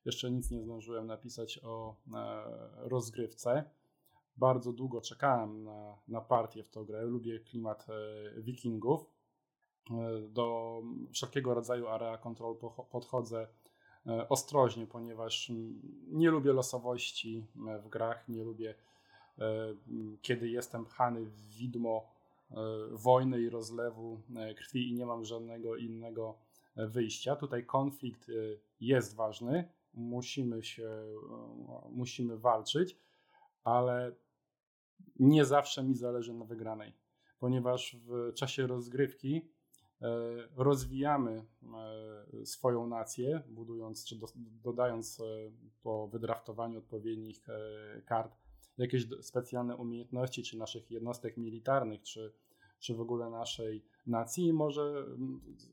Jeszcze nic nie zdążyłem napisać o rozgrywce bardzo długo czekałem na, na partię w tą grę. Lubię klimat e, wikingów. E, do wszelkiego rodzaju area control podchodzę e, ostrożnie, ponieważ nie lubię losowości w grach, nie lubię kiedy jestem pchany w widmo wojny i rozlewu krwi i nie mam żadnego innego wyjścia. Tutaj konflikt jest ważny, musimy się, e, musimy walczyć, ale nie zawsze mi zależy na wygranej, ponieważ w czasie rozgrywki e, rozwijamy e, swoją nację, budując czy dodając po wydraftowaniu odpowiednich kart jakieś specjalne umiejętności, czy naszych jednostek militarnych, czy, czy w ogóle naszej nacji, i może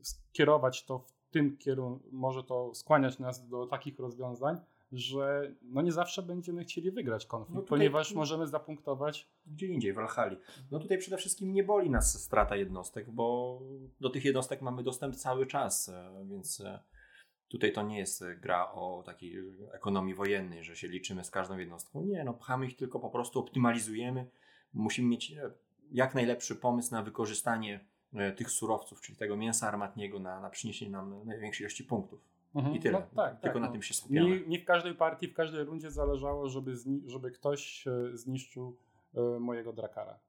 skierować to w tym kierunku, może to skłaniać nas do takich rozwiązań, że no nie zawsze będziemy chcieli wygrać konflikt, no ponieważ możemy zapunktować gdzie indziej, w Valhalla. No tutaj przede wszystkim nie boli nas strata jednostek, bo do tych jednostek mamy dostęp cały czas, e, więc e, tutaj to nie jest gra o takiej ekonomii wojennej, że się liczymy z każdą jednostką. Nie, no pchamy ich tylko po prostu, optymalizujemy. Musimy mieć e, jak najlepszy pomysł na wykorzystanie tych surowców, czyli tego mięsa armatniego na, na przyniesienie nam największej ilości punktów. Mhm. I tyle. No, tak, Tylko tak, na no. tym się skupiamy. Nie, nie, w każdej partii, w każdej rundzie zależało, żeby, żeby ktoś zniszczył e, mojego Drakara.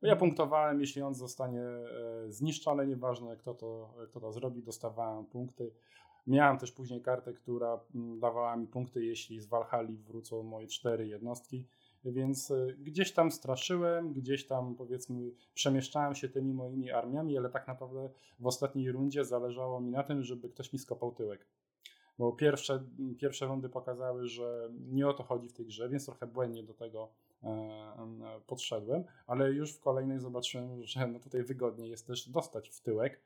Bo ja mhm. punktowałem, jeśli on zostanie e, zniszczony, nieważne kto to, kto to zrobi, dostawałem punkty. Miałem też później kartę, która dawała mi punkty, jeśli z Walhali wrócą moje cztery jednostki. Więc e, gdzieś tam straszyłem, gdzieś tam powiedzmy przemieszczałem się tymi moimi armiami, ale tak naprawdę w ostatniej rundzie zależało mi na tym, żeby ktoś mi skopał tyłek. Bo pierwsze, pierwsze rundy pokazały, że nie o to chodzi w tej grze, więc trochę błędnie do tego e, e, podszedłem, ale już w kolejnej zobaczyłem, że no tutaj wygodniej jest też dostać w tyłek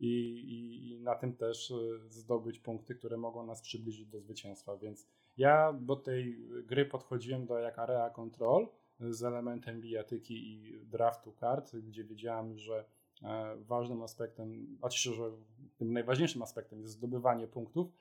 i, i, i na tym też zdobyć punkty, które mogą nas przybliżyć do zwycięstwa, więc ja do tej gry podchodziłem do jak area control z elementem bijatyki i draftu kart, gdzie wiedziałem, że e, ważnym aspektem, znaczy, że tym najważniejszym aspektem jest zdobywanie punktów,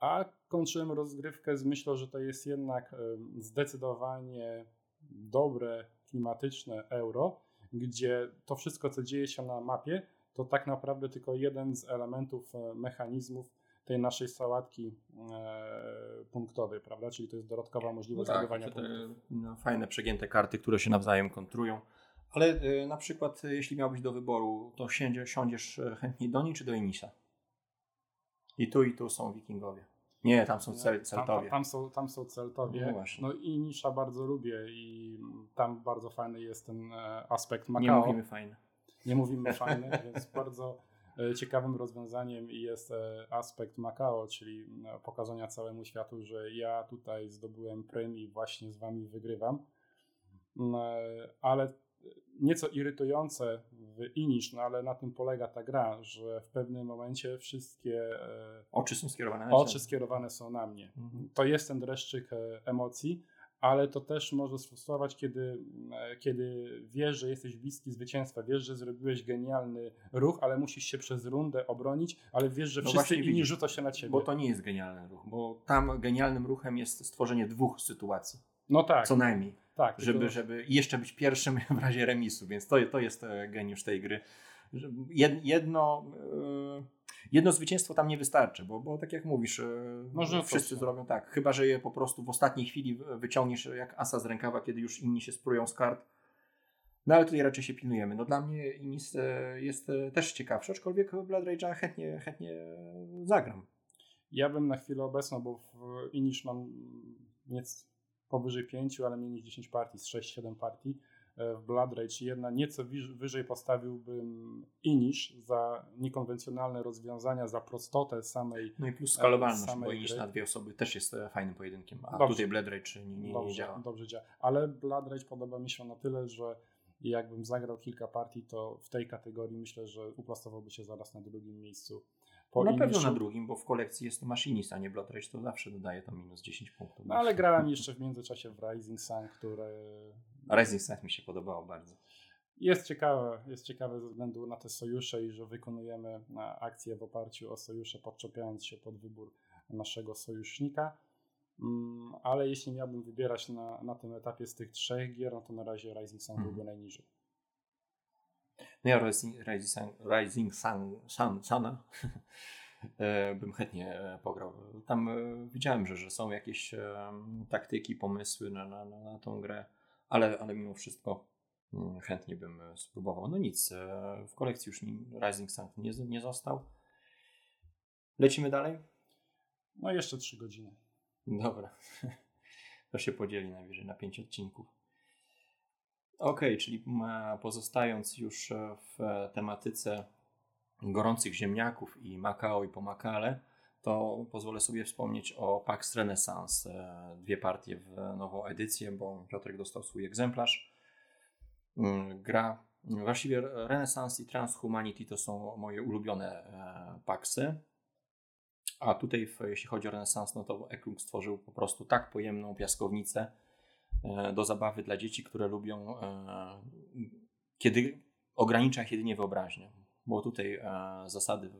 a kończyłem rozgrywkę z myślą, że to jest jednak zdecydowanie dobre, klimatyczne euro, gdzie to wszystko, co dzieje się na mapie, to tak naprawdę tylko jeden z elementów e, mechanizmów tej naszej sałatki e, punktowej, prawda? Czyli to jest dodatkowa możliwość no tak, zdobywania punktów. No, fajne, przegięte karty, które się nawzajem kontrują. Ale e, na przykład, jeśli miałbyś do wyboru, to siędzie, siądziesz chętniej do niej czy do Inisa? I tu, i tu są wikingowie. Nie, tam są cel, celtowie. Tam, tam, są, tam są celtowie. No, no i Nisza bardzo lubię i tam bardzo fajny jest ten e, aspekt Macao. Nie mówimy fajny. Nie mówimy fajny, <laughs> więc bardzo E, ciekawym rozwiązaniem jest e, aspekt Macao, czyli pokazania całemu światu, że ja tutaj zdobyłem premię i właśnie z wami wygrywam. Ale nieco irytujące w Inish, no ale na tym polega ta gra, że w pewnym momencie wszystkie oczy są skierowane oczy skierowane są na mnie. Mhm. To jest ten dreszczyk emocji, ale to też może sfrustrować, kiedy, e, kiedy wiesz, że jesteś bliski zwycięstwa, wiesz, że zrobiłeś genialny ruch, ale musisz się przez rundę obronić, ale wiesz, że no wszyscy inni widzisz, rzucą się na ciebie. Bo to nie jest genialny ruch, bo tam genialnym ruchem jest stworzenie dwóch sytuacji. No tak. Co najmniej. Tak. Żeby, żeby jeszcze być pierwszym <laughs> w razie remisu, więc to, to jest e, geniusz tej gry. Jedno... Yy jedno zwycięstwo tam nie wystarczy, bo, bo tak jak mówisz, e, Może wszyscy zrobią tak. Chyba, że je po prostu w ostatniej chwili wyciągniesz jak asa z rękawa, kiedy już inni się sprują z kart. No ale tutaj raczej się pilnujemy. No dla mnie Inis e, jest e, też ciekawszy, aczkolwiek Blood Rage'a chętnie, chętnie zagram. Ja bym na chwilę obecną, bo w Inish mam nic powyżej 5, ale mniej niż 10 partii, z 6-7 partii w Blood Rage. Jedna nieco wyżej postawiłbym Inish za niekonwencjonalne rozwiązania, za prostotę samej No i plus skalowalność, bo Inish na dwie osoby też jest e, fajnym pojedynkiem, a dobrze. tutaj Blood Rage nie, nie, dobrze, nie działa. Dobrze działa, ale Blood Rage podoba mi się na tyle, że jakbym zagrał kilka partii, to w tej kategorii myślę, że uplasowałby się zaraz na drugim miejscu po na pewno na drugim, bo w kolekcji jest to maszynist, a nie Blood Rage, to zawsze dodaje to minus 10 punktów. No, ale grałem jeszcze w międzyczasie w Rising Sun, które... Rising Sun mi się podobało bardzo. Jest ciekawe, jest ciekawe ze względu na te sojusze i że wykonujemy e, akcje w oparciu o sojusze, podczepiając się pod wybór naszego sojusznika. Mm, ale jeśli miałbym wybierać na, na tym etapie z tych trzech gier, no to na razie Rising Sun byłby hmm. najniżej. No ja Rising, Rising, Sun, Sun, Suna <laughs> e, bym chętnie e, pograł. Tam e, widziałem, że, że są jakieś taktyki, pomysły na, na, na tą grę, ale, ale mimo wszystko mm, chętnie bym spróbował. No nic, w kolekcji już Rising Sun nie, nie został. Lecimy dalej? No jeszcze trzy godziny. Dobra. <laughs> To się podzieli najwyżej na pięć odcinków. Ok, czyli pozostając już w tematyce gorących ziemniaków i Macao i Pomakale, to pozwolę sobie wspomnieć o Pax Renaissance. E, dwie partie w nową edycję, bo Piotrek dostał swój egzemplarz. Mm, gra, właściwie Renaissance i Transhumanity to są moje ulubione e, paksy. A tutaj, jeśli chodzi o Renaissance, no to Eklund stworzył po prostu tak pojemną piaskownicę e, do zabawy dla dzieci, które lubią, kiedy ogranicza ich jedynie wyobraźnię. Bo tutaj zasady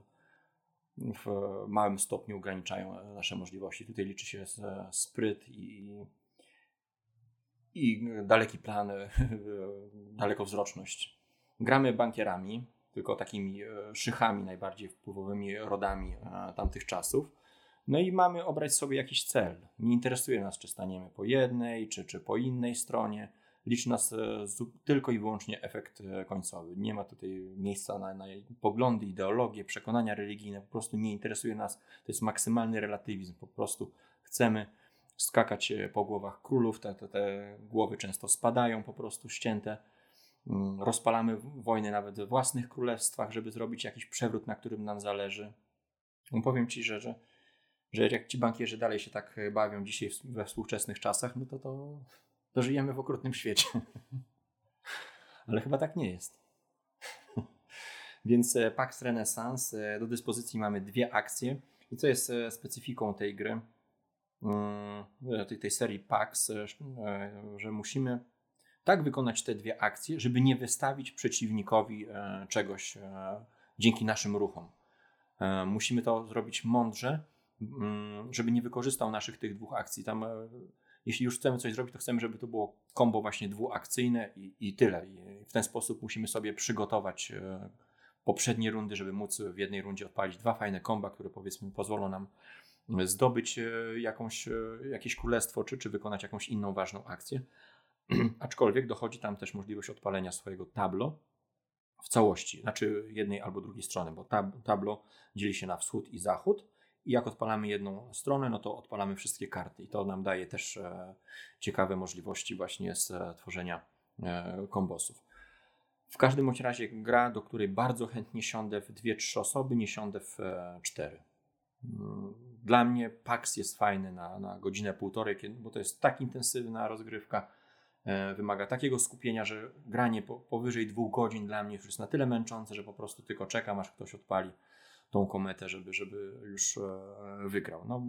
w małym stopniu ograniczają nasze możliwości. Tutaj liczy się spryt i, i daleki plan, <laughs> dalekowzroczność. Gramy bankierami, tylko takimi e, szychami, najbardziej wpływowymi rodami e, tamtych czasów. No i mamy obrać sobie jakiś cel. Nie interesuje nas, czy staniemy po jednej, czy, czy po innej stronie liczy nas e, tylko i wyłącznie efekt e, końcowy. Nie ma tutaj miejsca na, na poglądy, ideologie, przekonania religijne, po prostu nie interesuje nas. To jest maksymalny relatywizm, po prostu chcemy skakać e, po głowach królów, te, te, te głowy często spadają po prostu ścięte. Mm, rozpalamy wojny nawet we własnych królestwach, żeby zrobić jakiś przewrót, na którym nam zależy. Powiem Ci, że, że, że jak ci bankierzy dalej się tak bawią dzisiaj we współczesnych czasach, no to to to żyjemy w okrutnym świecie. <laughs> Ale chyba tak nie jest. <laughs> Więc e, Pax Renaissance, e, do dyspozycji mamy dwie akcje. I co jest e, specyfiką tej gry, mm, tej, tej serii Pax, że musimy tak wykonać te dwie akcje, żeby nie wystawić przeciwnikowi czegoś dzięki naszym ruchom. Musimy to zrobić mądrze, żeby nie wykorzystał naszych tych dwóch akcji. Tam jeśli już chcemy coś zrobić, to chcemy, żeby to było kombo właśnie dwuakcyjne i, i tyle. I w ten sposób musimy sobie przygotować e, poprzednie rundy, żeby móc w jednej rundzie odpalić dwa fajne komba, które powiedzmy pozwolą nam zdobyć e, jakąś, e, jakieś królestwo, czy, czy wykonać jakąś inną ważną akcję. <clears throat> Aczkolwiek dochodzi tam też możliwość odpalenia swojego tablo w całości, znaczy jednej albo drugiej strony, bo tab, tablo dzieli się na wschód i zachód i jak odpalamy jedną stronę, no to odpalamy wszystkie karty. I to nam daje też e, ciekawe możliwości właśnie z e, tworzenia e, kombosów. W każdym bądź razie gra, do której bardzo chętnie siądę w dwie, trzy osoby, nie siądę w cztery. Mm, dla mnie PAX jest fajny na, na godzinę, półtorej, bo to jest tak intensywna rozgrywka, wymaga takiego skupienia, że granie po, powyżej dwóch godzin dla mnie już jest na tyle męczące, że po prostu tylko czekam, aż ktoś odpali tą kometę, żeby, żeby już e, wygrał. No,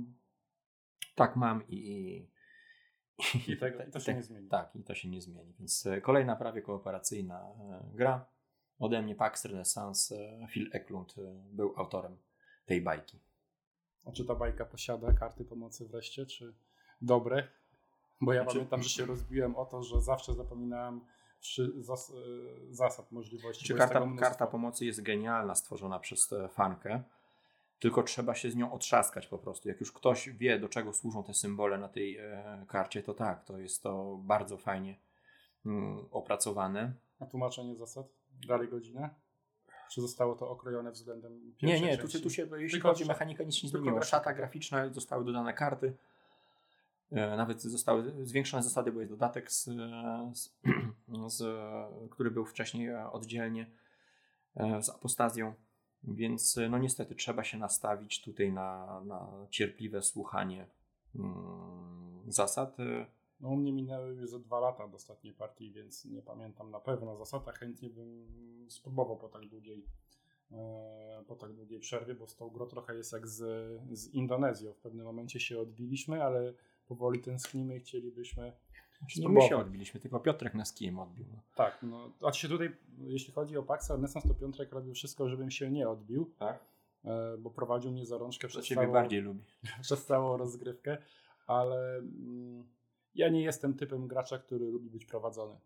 tak mam i, i, I, tego, i to się tak, nie zmieni. Tak, i to się nie zmieni. Więc e, kolejna prawie kooperacyjna e, gra. Ode mnie Pax Renaissance, Phil Eklund był autorem tej bajki. A czy ta bajka posiada karty pomocy wreszcie, czy dobre? Bo ja znaczy... pamiętam, że się rozbiłem o to, że zawsze zapominałem zas, e, zasad, możliwości. Czy karta, karta pomocy jest genialna, stworzona przez fankę, tylko trzeba się z nią otrzaskać po prostu. Jak już ktoś wie, do czego służą te symbole na tej e, karcie, to tak, to jest to bardzo fajnie mm, opracowane. A tłumaczenie zasad? Dalej godzinę? Czy zostało to okrojone względem Nie, nie, tu, tu się, jeśli chodzi o mechanikę, nic się nie zmieniło. Szata graficzna, zostały dodane karty. E, nawet zostały zwiększone zasady, bo jest dodatek, z, z, <clears throat> z, który był wcześniej e, oddzielnie e, z apostazją. Więc no niestety trzeba się nastawić tutaj na, na cierpliwe słuchanie mm, zasad. No u mnie minęły już za dwa lata od ostatniej partii, więc nie pamiętam na pewno zasad, a chętnie bym spróbował po tak długiej po tak długiej przerwie, bo z tą grą trochę jest jak z, z Indonezją. W pewnym momencie się odbiliśmy, ale powoli tęsknimy i chcielibyśmy. Nie my się odbiliśmy, tylko Piotrek nas kijem odbił. No. Tak, no, a się tutaj, jeśli chodzi o Paxa Renesans, to Piotrek robił wszystko, żebym się nie odbił. Tak. E, bo prowadził mnie za rączkę przez całą, bardziej lubi. <laughs> przez całą rozgrywkę, ale mm, ja nie jestem typem gracza, który lubi być prowadzony.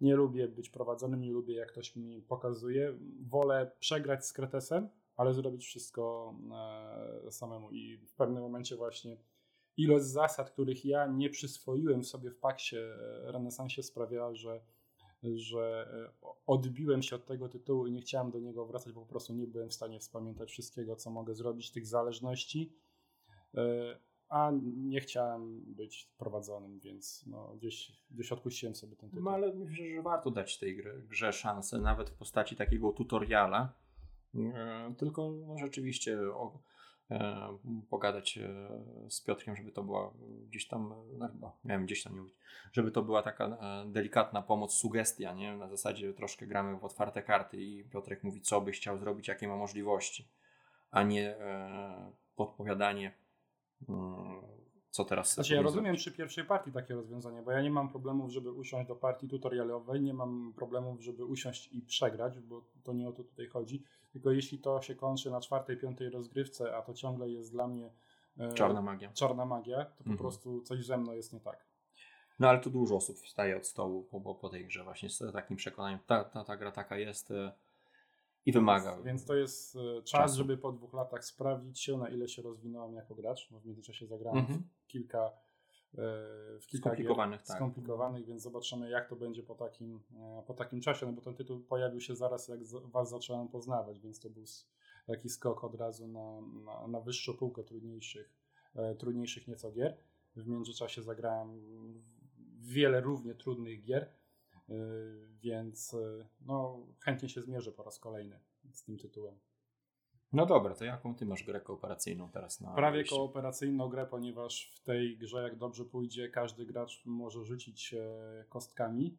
Nie lubię być prowadzonym, nie lubię jak ktoś mi pokazuje. Wolę przegrać z Kretesem, ale zrobić wszystko e, samemu i w pewnym momencie właśnie ilość zasad, których ja nie przyswoiłem sobie w paksie e, renesansie sprawiała, że, że e, odbiłem się od tego tytułu i nie chciałem do niego wracać, bo po prostu nie byłem w stanie wspamiętać wszystkiego, co mogę zrobić, tych zależności. E, a nie chciałem być prowadzonym, więc no, gdzieś, gdzieś odpuściłem sobie ten tytuł. No ale myślę, że warto dać tej grze, grze szansę, nawet w postaci takiego tutoriala. Tylko no, rzeczywiście pogadać e, z Piotrkiem, żeby to była gdzieś tam, no, no, miałem gdzieś tam nie mówić, żeby to była taka e, delikatna pomoc, sugestia, nie? Na zasadzie troszkę gramy w otwarte karty i Piotrek mówi, co by chciał zrobić, jakie ma możliwości, a nie e, podpowiadanie mm, co teraz Znaczy, ja rozumiem zrobić. przy pierwszej partii takie rozwiązanie, bo ja nie mam problemów, żeby usiąść do partii tutorialowej, nie mam problemów, żeby usiąść i przegrać, bo to nie o to tutaj chodzi. Tylko jeśli to się kończy na czwartej, piątej rozgrywce, a to ciągle jest dla mnie e, Czarna magia. czarna magia, to po Mhm. prostu coś ze mną jest nie tak. No ale tu dużo osób wstaje od stołu po, po, po tej grze właśnie z takim przekonaniem, ta, ta, ta gra taka jest e, i wymaga. Więc to jest e, czas, Czasu. żeby po dwóch latach sprawdzić się, na ile się rozwinąłem jako gracz, bo w międzyczasie zagrałem Mhm. kilka w kilka Skomplikowanych, gier tak. skomplikowanych, więc zobaczymy jak to będzie po takim, e, po takim czasie, no bo ten tytuł pojawił się zaraz jak was zacząłem poznawać, więc to był taki skok od razu na, na, na wyższą półkę trudniejszych, e, trudniejszych nieco gier. W międzyczasie zagrałem wiele równie trudnych gier, e, więc e, no, chętnie się zmierzę po raz kolejny z tym tytułem. No dobra, to jaką ty masz grę kooperacyjną teraz na Prawie liście? kooperacyjną grę, ponieważ w tej grze, jak dobrze pójdzie, każdy gracz może rzucić e, kostkami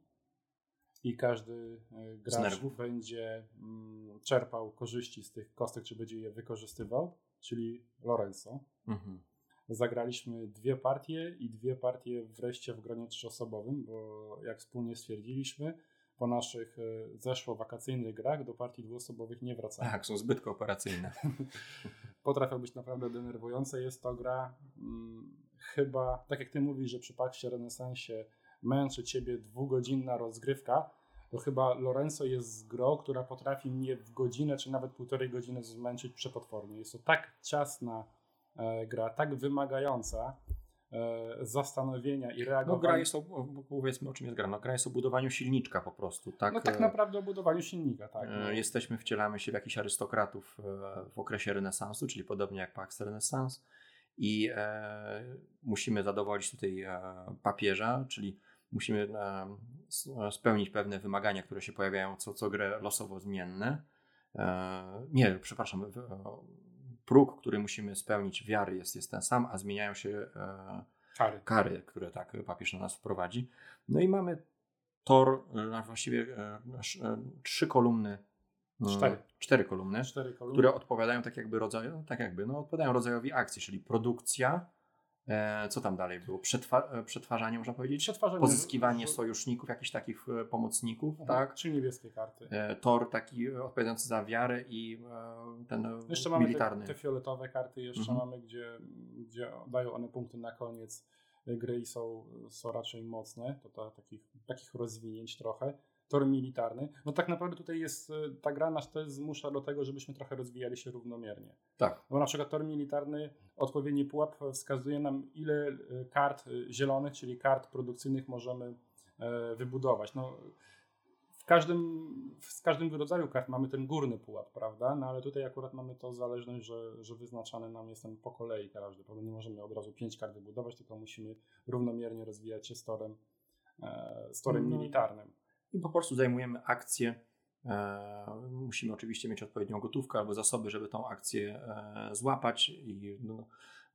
i każdy e, gracz będzie mm, czerpał korzyści z tych kostek, czy będzie je wykorzystywał, czyli Lorenzo. Mhm. Zagraliśmy dwie partie i dwie partie wreszcie w gronie trzyosobowym, bo jak wspólnie stwierdziliśmy, po naszych e, zeszłowakacyjnych grach do partii dwuosobowych nie wracamy. Tak, są zbyt kooperacyjne. <laughs> potrafią być naprawdę denerwujące. Jest to gra mm, chyba, tak jak ty mówisz, że przy Paxie Renesansie męczy ciebie dwugodzinna rozgrywka, to chyba Lorenzo jest grą, która potrafi mnie w godzinę czy nawet półtorej godziny zmęczyć przepotwornie. Jest to tak ciasna e, gra, tak wymagająca zastanowienia i No reagowania. gra jest, o, powiedzmy o czym jest gra, no gra jest o budowaniu silniczka po prostu, tak? no tak e, naprawdę o budowaniu silnika, tak. e, No. Jesteśmy, wcielamy się w jakichś arystokratów e, w okresie renesansu, czyli podobnie jak Pax Renesans i e, musimy zadowolić tutaj e, papieża, czyli musimy e, e, spełnić pewne wymagania, które się pojawiają co, co grę losowo zmienne. E, nie, przepraszam, w- e, próg, który musimy spełnić wiary jest, jest ten sam, a zmieniają się e, Kary. kary, które tak papież na nas wprowadzi. No i mamy tor, e, właściwie e, trzy kolumny, Cztery. cztery kolumny, Cztery kolumny. które odpowiadają tak jakby rodzaju, tak jakby, no odpowiadają rodzajowi akcji, czyli produkcja, co tam dalej było, Przetwa e, przetwarzanie można powiedzieć, Przetwarzanie- pozyskiwanie sojuszników, jakichś takich e, pomocników, tak, Trzy niebieskie karty. e, tor taki e, odpowiadający za wiarę i e, ten e, Jeszcze mamy militarny. te, te fioletowe karty, jeszcze Mhm. mamy, gdzie, gdzie dają one punkty na koniec gry i są, są raczej mocne. To ta, takich, takich rozwinięć trochę. Tor militarny. No tak naprawdę tutaj jest, e, ta gra nas też zmusza do tego, żebyśmy trochę rozwijali się równomiernie. Tak, Bo na przykład tor militarny, odpowiedni pułap wskazuje nam, ile e, kart e, zielonych, czyli kart produkcyjnych możemy wybudować. No, w każdym, z każdym rodzaju kart mamy ten górny pułap, prawda? No ale tutaj akurat mamy to zależność, że, że wyznaczany nam jest ten po kolei każdy. Prawda? Nie możemy od razu pięć kart wybudować, tylko musimy równomiernie rozwijać się z torem, z torem No. militarnym. I po prostu zajmujemy akcję. E, musimy oczywiście mieć odpowiednią gotówkę albo zasoby, żeby tą akcję e, złapać i no,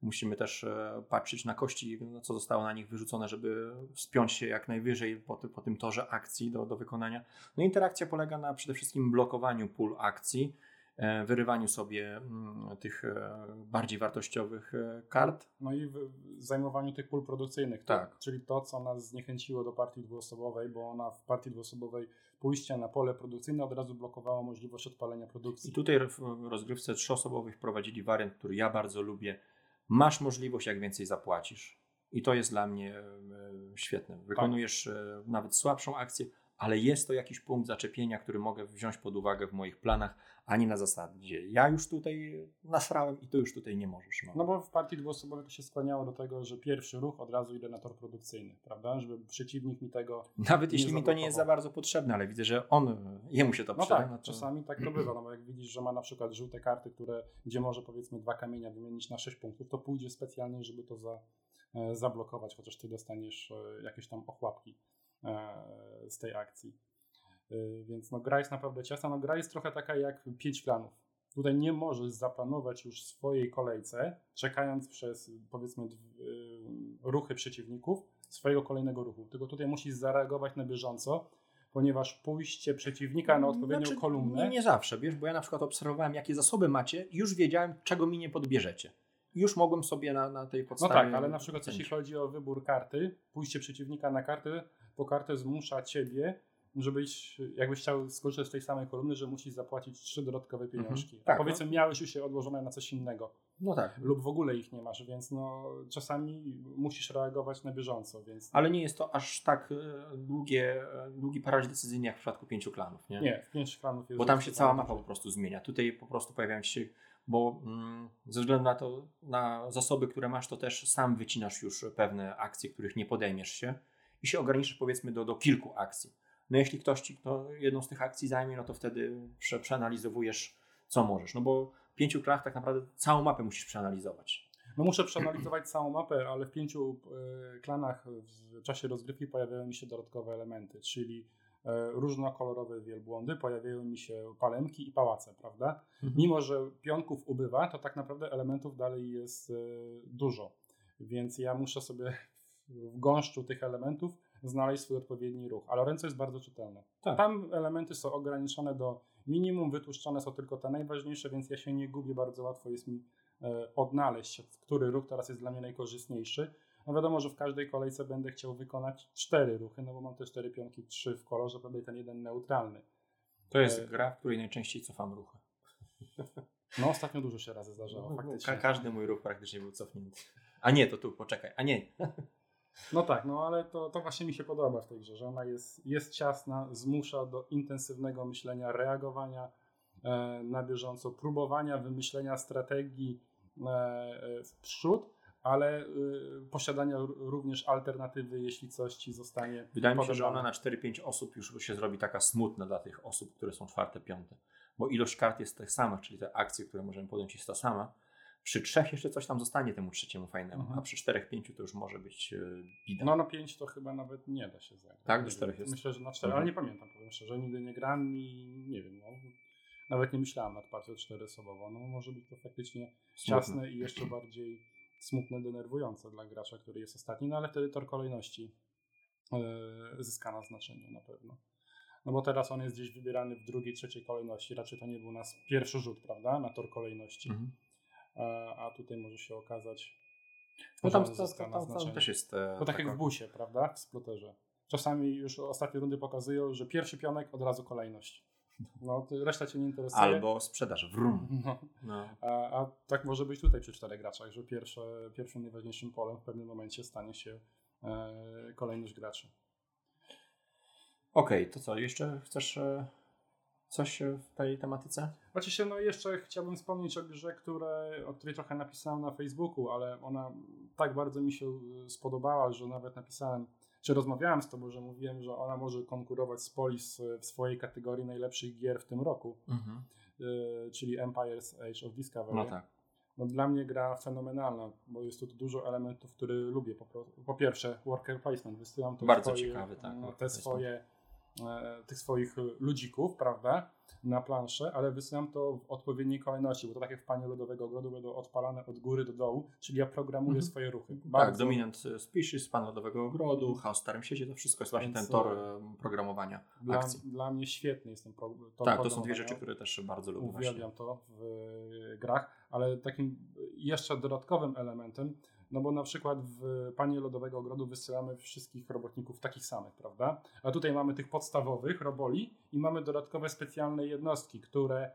musimy też e, patrzeć na kości, no, co zostało na nich wyrzucone, żeby wspiąć się jak najwyżej po, ty, po tym torze akcji do, do wykonania. No interakcja polega na przede wszystkim blokowaniu pól akcji, wyrywaniu sobie mm, tych e, bardziej wartościowych e, kart. No i zajmowaniu tych pól produkcyjnych. Tak. Czyli to, co nas zniechęciło do partii dwuosobowej, bo ona w partii dwuosobowej pójście na pole produkcyjne od razu blokowało możliwość odpalenia produkcji. I tutaj w rozgrywce trzyosobowej wprowadzili wariant, który ja bardzo lubię. Masz możliwość, jak więcej zapłacisz. I to jest dla mnie e, świetne. Wykonujesz e, nawet słabszą akcję, ale jest to jakiś punkt zaczepienia, który mogę wziąć pod uwagę w moich planach, a nie na zasadzie ja już tutaj nasrałem i ty już tutaj nie możesz. No, no bo w partii dwuosobowej to się skłaniało do tego, że pierwszy ruch od razu idę na tor produkcyjny, prawda? Żeby przeciwnik mi tego. Nawet jeśli mi to nie jest za bardzo potrzebne, ale widzę, że on, jemu się to no przyda. Tak, no to... czasami tak to bywa, no bo jak widzisz, że ma na przykład żółte karty, które, gdzie może powiedzmy dwa kamienia wymienić na sześć punktów, to pójdzie specjalnie, żeby to za, e, zablokować, chociaż ty dostaniesz e, jakieś tam ochłapki z tej akcji. Więc no, gra jest naprawdę ciasna. No, gra jest trochę taka jak pięć planów. Tutaj nie możesz zaplanować już swojej kolejce, czekając przez powiedzmy ruchy przeciwników, swojego kolejnego ruchu. Tylko tutaj musisz zareagować na bieżąco, ponieważ pójście przeciwnika na odpowiednią znaczy, kolumnę. Nie, nie zawsze, wiesz, bo ja na przykład obserwowałem, jakie zasoby macie i już wiedziałem, czego mi nie podbierzecie. Już mogłem sobie na, na tej No podstawie. tak, ale na przykład jeśli chodzi o wybór karty, pójście przeciwnika na kartę, po kartę zmusza ciebie żebyś, jakbyś chciał skorzystać z tej samej kolumny, że musisz zapłacić trzy dodatkowe Mhm. pieniążki. Tak, Powiedzmy, miałeś już je odłożone na coś innego. No tak. Lub w ogóle ich nie masz, więc no, czasami musisz reagować na bieżąco. Więc... Ale nie jest to aż tak e, długie, e, długi paraliż decyzyjny jak w przypadku pięciu klanów. Nie, nie pięciu klanów jest Bo tam się cała mapa po prostu zmienia. Tutaj po prostu pojawiają się, bo mm, ze względu na to, na zasoby, które masz, to też sam wycinasz już pewne akcje, których nie podejmiesz się i się ograniczysz powiedzmy do, do kilku akcji. No jeśli ktoś ci kto jedną z tych akcji zajmie, no to wtedy prze, przeanalizowujesz, co możesz. No bo w pięciu klanach tak naprawdę całą mapę musisz przeanalizować. No muszę przeanalizować całą mapę, ale w pięciu e, klanach w czasie rozgrywki pojawiają mi się dodatkowe elementy, czyli e, różnokolorowe wielbłądy, pojawiają mi się palemki i pałace, prawda? Mhm. Mimo, że pionków ubywa, to tak naprawdę elementów dalej jest e, dużo, więc ja muszę sobie w gąszczu tych elementów znaleźć swój odpowiedni ruch. A Lorenzo jest bardzo czytelne. Tak. Tam elementy są ograniczone do minimum, wytłuszczone są tylko te najważniejsze, więc ja się nie gubię, bardzo łatwo jest mi e, odnaleźć, który ruch teraz jest dla mnie najkorzystniejszy. No wiadomo, że w każdej kolejce będę chciał wykonać cztery ruchy, no bo mam te cztery pionki, trzy w kolorze, i ten jeden neutralny. To jest E, gra, w której najczęściej cofam ruchy. <laughs> No ostatnio dużo się razy zdarzało, No, faktycznie. ka- każdy mój ruch praktycznie był cofnięty. A nie, to tu, poczekaj. A nie. No tak, no ale to, to właśnie mi się podoba w tej grze, że ona jest, jest ciasna, zmusza do intensywnego myślenia, reagowania e, na bieżąco, próbowania wymyślenia strategii e, e, w przód, ale e, posiadania również alternatywy, jeśli coś ci zostanie. Wydaje mi się, że ona na 4-5 osób już się zrobi taka smutna dla tych osób, które są czwarte, piąte. Bo ilość kart jest tych samych, czyli te akcje, które możemy podjąć jest ta sama. Przy trzech jeszcze coś tam zostanie temu trzeciemu fajnemu, Mhm. a przy czterech, pięciu to już może być e, bida. No na 5 to chyba nawet nie da się zagrać. Tak, do czterech jest. Myślę, że na 4, Mhm. ale nie pamiętam, powiem szczerze, nigdy nie gram i nie wiem, no, nawet nie myślałem nad partią czteroosobową. No może być to faktycznie Smutne. ciasne i jeszcze bardziej smutne, denerwujące dla gracza, który jest ostatni, no ale wtedy tor kolejności e, zyska na znaczeniu na pewno. No bo teraz on jest gdzieś wybierany w drugiej, trzeciej kolejności. Raczej to nie był nas pierwszy rzut, prawda, na tor kolejności. Mhm. A, tutaj może się okazać, No tam, to, to, tam, tam też jest. E, To tak jak taka- w busie, prawda? W sploterze. Czasami już ostatnie rundy pokazują, że pierwszy pionek od razu kolejność. No, to reszta cię nie interesuje. Albo sprzedaż, wrum. <laughs> No, No. a, a tak może być tutaj przy czterech graczach, że pierwsze, pierwszym najważniejszym polem w pewnym momencie stanie się e, kolejność graczy. Okej, to co, jeszcze chcesz e, coś w tej tematyce? Oczywiście, no jeszcze chciałbym wspomnieć o grze, które, o której trochę napisałem na Facebooku, ale ona tak bardzo mi się y, spodobała, że nawet napisałem, czy rozmawiałem z tobą, że mówiłem, że ona może konkurować z Polis y, w swojej kategorii najlepszych gier w tym roku, y, czyli Empire's Age of Discovery. No tak. No, dla mnie gra fenomenalna, bo jest tu dużo elementów, które lubię. Po, po pierwsze, worker placement. Wysyłam to Bardzo swoje, ciekawy, tak, worker Te swoje, tych swoich ludzików, prawda, na planszę, ale wysyłam to w odpowiedniej kolejności, bo to tak jak w Panie Lodowego Ogrodu będą odpalane od góry do dołu, czyli ja programuję Mhm. swoje ruchy. Tak, Dominant Species, Pan Lodowego Ogrodu, Chaos w Starym Świecie, to wszystko jest właśnie Więc, ten tor e, programowania Dla, akcji. dla mnie świetny jest ten pro, to Tak, to są dwie rzeczy, które też bardzo lubię właśnie. Uwielbiam to w e, grach, ale takim jeszcze dodatkowym elementem, no bo na przykład w Panie Lodowego Ogrodu wysyłamy wszystkich robotników takich samych, prawda? A tutaj mamy tych podstawowych roboli i mamy dodatkowe specjalne jednostki, które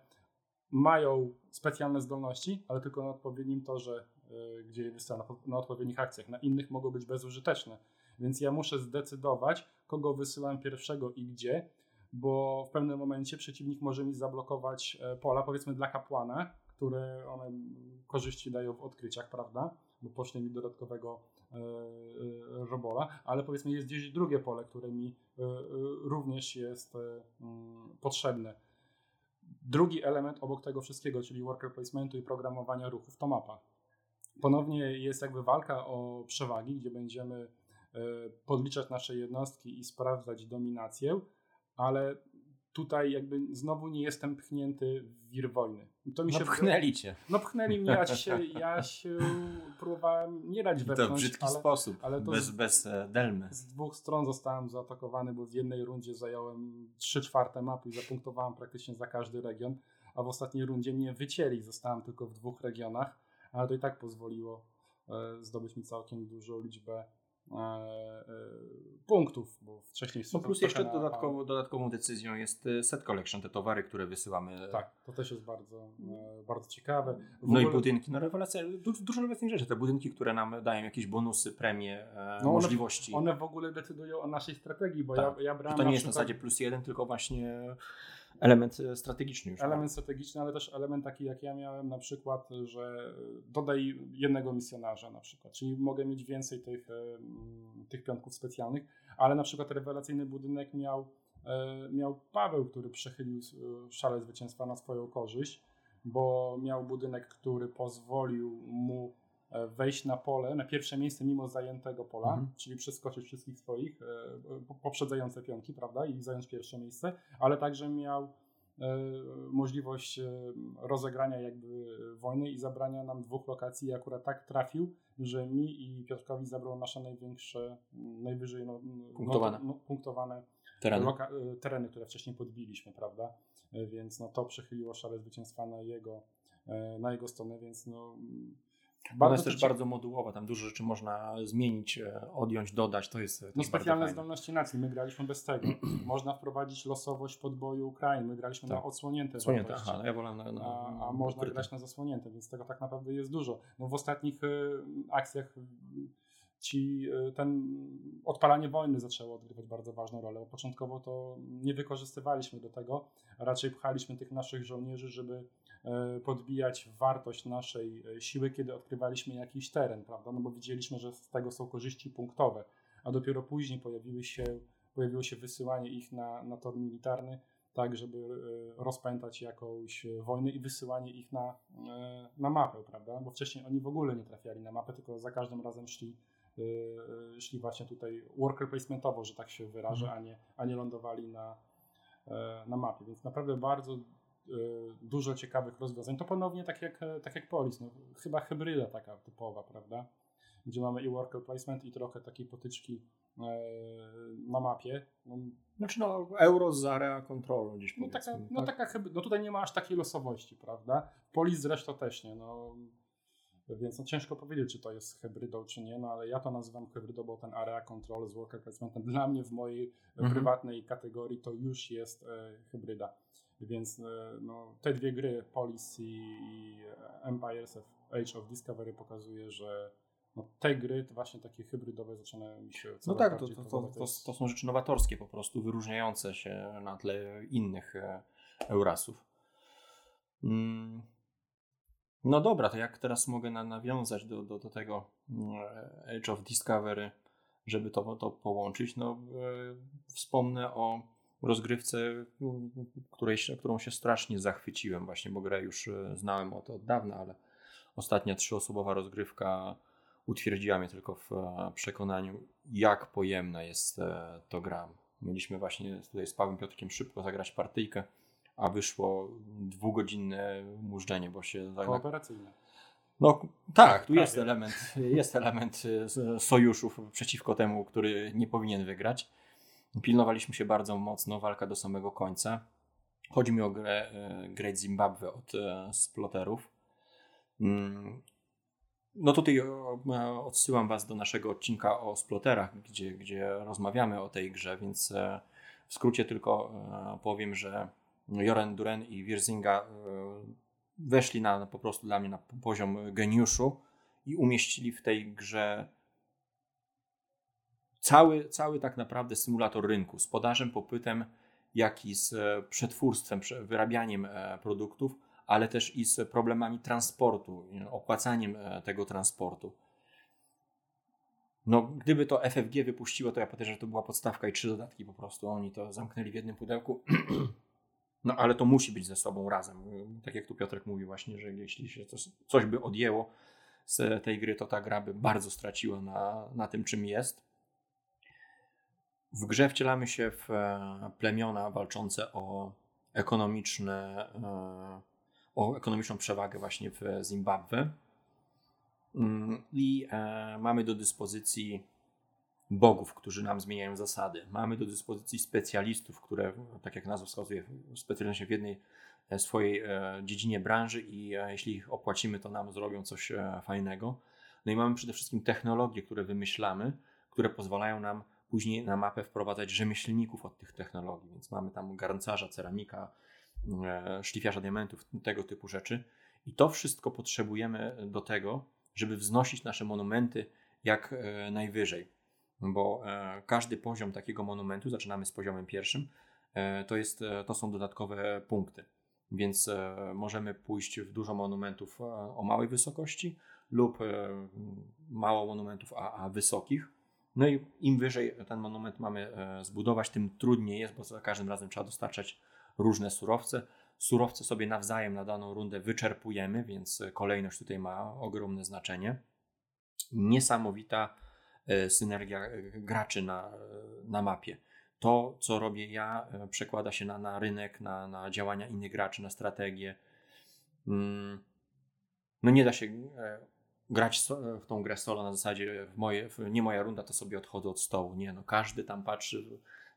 mają specjalne zdolności, ale tylko na odpowiednim torze, e, gdzie je wysyłam, na, odpowiednich akcjach. Na innych mogą być bezużyteczne. Więc ja muszę zdecydować, kogo wysyłam pierwszego i gdzie, bo w pewnym momencie przeciwnik może mi zablokować e, pola, powiedzmy dla kapłana, które one korzyści dają w odkryciach, prawda? Bo pośle mi dodatkowego e, e, robola, ale powiedzmy jest gdzieś drugie pole, które mi również jest mm, potrzebne. Drugi element obok tego wszystkiego, czyli worker placementu i programowania ruchów, to mapa. Ponownie jest jakby walka o przewagi, gdzie będziemy podliczać nasze jednostki i sprawdzać dominację, ale tutaj jakby znowu nie jestem pchnięty w wir wojny. To mi no się pchnęli cię. No pchnęli mnie, ja się, ja się próbowałem nie dać wepchnąć. To w brzydki ale, sposób, ale bez, z, bez e, delmy. Z dwóch stron zostałem zaatakowany, bo w jednej rundzie zająłem 3 czwarte mapy i zapunktowałem praktycznie za każdy region, a w ostatniej rundzie mnie wycięli, zostałem tylko w dwóch regionach, ale to i tak pozwoliło e, zdobyć mi całkiem dużą liczbę punktów, bo wcześniej no plus jeszcze na, dodatkowo, dodatkową decyzją jest e, set collection, te towary, które wysyłamy. Tak, to też jest bardzo, bardzo ciekawe. W no ogóle... i budynki, no rewelacja, dużo, dużo rewelacyjnych rzeczy, te budynki, które nam dają jakieś bonusy, premie, no możliwości. One, one, w ogóle decydują o naszej strategii, bo tak. ja, ja brałem To nie jest na zasadzie plus jeden, tylko właśnie element e, strategiczny już. Element strategiczny, ale też element taki, jak ja miałem na przykład, że dodaj jednego misjonarza na przykład, czyli mogę mieć więcej tych, e, tych piątków specjalnych, ale na przykład rewelacyjny budynek miał, e, miał Paweł, który przechylił szale zwycięstwa na swoją korzyść, bo miał budynek, który pozwolił mu wejść na pole, na pierwsze miejsce mimo zajętego pola, mhm. czyli przeskoczyć wszystkich swoich e, poprzedzające pionki, prawda, i zająć pierwsze miejsce, ale także miał e, możliwość rozegrania jakby wojny i zabrania nam dwóch lokacji i akurat tak trafił, że mi i Piotrkowi zabrał nasze największe, najwyżej no, punktowane, no, punktowane tereny. Loka, tereny, które wcześniej podbiliśmy, prawda, więc no, to przechyliło szale zwycięstwa na jego, na jego stronę, więc no bardzo Ona jest też bardzo modułowa, tam dużo rzeczy można zmienić, e, odjąć, dodać, to jest No specjalne zdolności nacji, my graliśmy bez tego. <clears throat> można wprowadzić losowość podboju Ukrainy, my graliśmy tak. na odsłonięte Odsłonięte, aha, no ja wolę na, na, A, a można ukryte. grać na zasłonięte, więc tego tak naprawdę jest dużo. No w ostatnich y, akcjach ci, y, ten odpalanie wojny zaczęło odgrywać bardzo ważną rolę. Początkowo to nie wykorzystywaliśmy do tego, raczej pchaliśmy tych naszych żołnierzy, żeby podbijać wartość naszej e, siły, kiedy odkrywaliśmy jakiś teren, prawda? No bo widzieliśmy, że z tego są korzyści punktowe, a dopiero później pojawiły się, pojawiło się wysyłanie ich na, na tor militarny, tak, żeby e, rozpętać jakąś wojnę i wysyłanie ich na, na mapę, prawda? Bo wcześniej oni w ogóle nie trafiali na mapę, tylko za każdym razem szli, szli właśnie tutaj worker placementowo, że tak się wyrażę, mhm. a, nie, a nie lądowali na, na mapie. Więc naprawdę bardzo dużo ciekawych rozwiązań. To ponownie tak jak, tak jak Polis, no, chyba hybryda taka typowa, prawda? Gdzie mamy i worker placement i trochę takiej potyczki e, na mapie. No, znaczy no, euro z area control gdzieś no, taka, no, tak? taka, no tutaj nie ma aż takiej losowości, prawda? Polis zresztą też nie, no. Więc no, ciężko powiedzieć, czy to jest hybrydą, czy nie, no ale ja to nazywam hybrydą, bo ten area control z worker placementem dla mnie w mojej mhm. prywatnej kategorii to już jest e, hybryda. Więc e, no, te dwie gry, Policy i Empires of Age of Discovery pokazuje, że no, te gry, to właśnie takie hybrydowe zaczynają mi się No tak, to, to, to, to, są rzeczy nowatorskie po prostu, wyróżniające się na tle innych e, Eurasów. Mm. No dobra, to jak teraz mogę na, nawiązać do, do, do tego e, Age of Discovery, żeby to, to połączyć? No, wspomnę o rozgrywce, której, którą się strasznie zachwyciłem właśnie, bo grę już e, znałem o to od dawna, ale ostatnia trzyosobowa rozgrywka utwierdziła mnie tylko w e, przekonaniu, jak pojemna jest e, to gra. Mieliśmy właśnie tutaj z Pawłem Piotrkiem szybko zagrać partyjkę, a wyszło dwugodzinne mużdżenie, bo się... Kooperacyjne. No tak, tu jest element, jest element sojuszów przeciwko temu, który nie powinien wygrać. Pilnowaliśmy się bardzo mocno, walka do samego końca. Chodzi mi o grę e, Great Zimbabwe od e, sploterów. Mm. No tutaj e, odsyłam Was do naszego odcinka o sploterach, gdzie, gdzie rozmawiamy o tej grze, więc w skrócie tylko powiem, że Joren Duren i Wirzinga weszli na, po prostu dla mnie na poziom geniuszu i umieścili w tej grze cały, cały tak naprawdę symulator rynku z podażem, popytem, jak i z e, przetwórstwem, wyrabianiem e, produktów, ale też i z problemami transportu, opłacaniem e, tego transportu. No, gdyby to FFG wypuściło, to ja podejrzewam, że to była podstawka i trzy dodatki po prostu. Oni to zamknęli w jednym pudełku. <clears throat> No, ale to musi być ze sobą razem. Tak jak tu Piotrek mówi właśnie, że jeśli się coś, coś by odjęło z tej gry, to ta gra by bardzo straciła na, na tym, czym jest. W grze wcielamy się w e, plemiona walczące o ekonomiczne, e, o ekonomiczną przewagę właśnie w Zimbabwe. Mm, I e, mamy do dyspozycji bogów, którzy nam zmieniają zasady. Mamy do dyspozycji specjalistów, które, tak jak nazwa wskazuje, specjalizują się w jednej swojej dziedzinie branży i jeśli ich opłacimy, to nam zrobią coś fajnego. No i mamy przede wszystkim technologie, które wymyślamy, które pozwalają nam później na mapę wprowadzać rzemieślników od tych technologii, więc mamy tam garncarza, ceramika, e, szlifiarza diamentów, tego typu rzeczy. I to wszystko potrzebujemy do tego, żeby wznosić nasze monumenty jak e, najwyżej. Bo e, każdy poziom takiego monumentu, zaczynamy z poziomem pierwszym, to, jest, to są dodatkowe punkty. Więc możemy pójść w dużo monumentów o małej wysokości lub mało monumentów, a, a wysokich. No i im wyżej ten monument mamy e, zbudować, tym trudniej jest, bo za każdym razem trzeba dostarczać różne surowce. Surowce sobie nawzajem na daną rundę wyczerpujemy, więc kolejność tutaj ma ogromne znaczenie. Niesamowita e, synergia e, graczy na, na mapie. To, co robię ja, przekłada się na, na rynek, na, na działania innych graczy, na strategię. Mm, no nie da się grać w tą grę solo na zasadzie w moje, w nie moja runda, to sobie odchodzę od stołu. Nie, no każdy tam patrzy,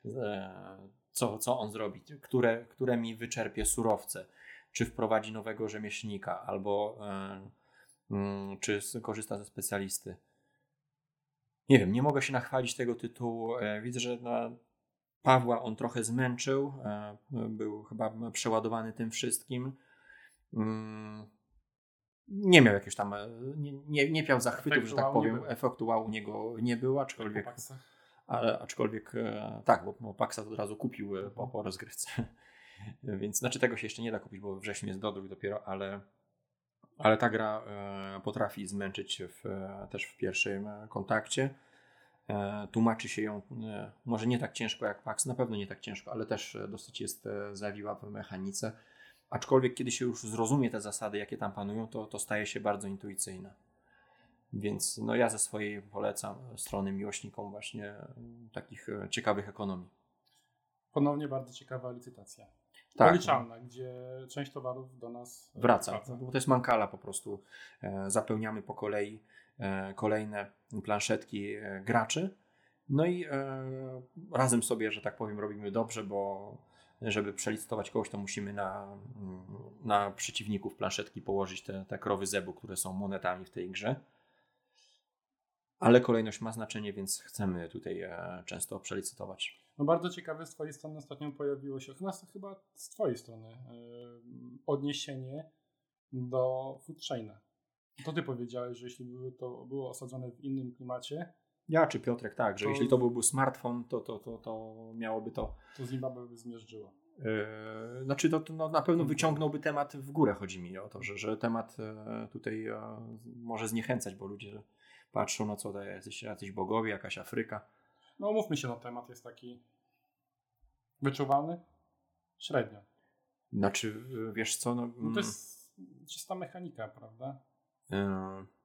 e, co, co on zrobi, które, które mi wyczerpie surowce, czy wprowadzi nowego rzemieślnika, albo e, mm, czy korzysta ze specjalisty. Nie wiem, nie mogę się nachwalić tego tytułu. E, widzę, że no, Pawła on trochę zmęczył, był chyba przeładowany tym wszystkim. Nie miał jakiegoś tam, e, nie, nie, nie miał zachwytów, że tak powiem, efektu wow u niego nie było, aczkolwiek, ale, aczkolwiek e, tak, bo, bo Paxa od razu kupił e, po, po rozgrywce, <laughs> więc znaczy tego się jeszcze nie da kupić, bo wrześniu jest dodruk dopiero, ale, ale ta gra potrafi zmęczyć w, też w pierwszym kontakcie. Tłumaczy się ją może nie tak ciężko jak Pax, na pewno nie tak ciężko, ale też dosyć jest zawiła w mechanice Aczkolwiek kiedy się już zrozumie te zasady, jakie tam panują, to, to staje się bardzo intuicyjne. Więc no ja ze swojej polecam strony miłośnikom właśnie mm, takich e, ciekawych ekonomii. Ponownie bardzo ciekawa licytacja. Tak. Policzalna, no. gdzie część towarów do nas e, wraca. wraca. Bo to jest mankala po prostu. E, zapełniamy po kolei kolejne planszetki graczy. No i razem sobie, że tak powiem, robimy dobrze, bo żeby przelicytować kogoś, to musimy na, na przeciwników planszetki położyć te, te krowy zebu, które są monetami w tej grze. Ale kolejność ma znaczenie, więc chcemy tutaj e, często przelicytować. No bardzo ciekawe z Twojej strony ostatnio pojawiło się, chyba, chyba z Twojej strony, yy, odniesienie do Food Chaina. To Ty powiedziałeś, że jeśli by to było osadzone w innym klimacie, ja czy Piotrek, tak, że to... jeśli to byłby smartfon, to, to, to, to miałoby to. To Zimbabwe by zmierzyło. Yy, znaczy, to, to no, na pewno wyciągnąłby temat w górę. Chodzi mi o to, że, że temat e, tutaj e, może zniechęcać, bo ludzie patrzą, no co to jest, jacyś bogowie, jakaś Afryka. No, mówmy się, no temat jest taki wyczuwalny? Średnio. Znaczy, wiesz co, no. no to mm. jest czysta mechanika, prawda? Yy.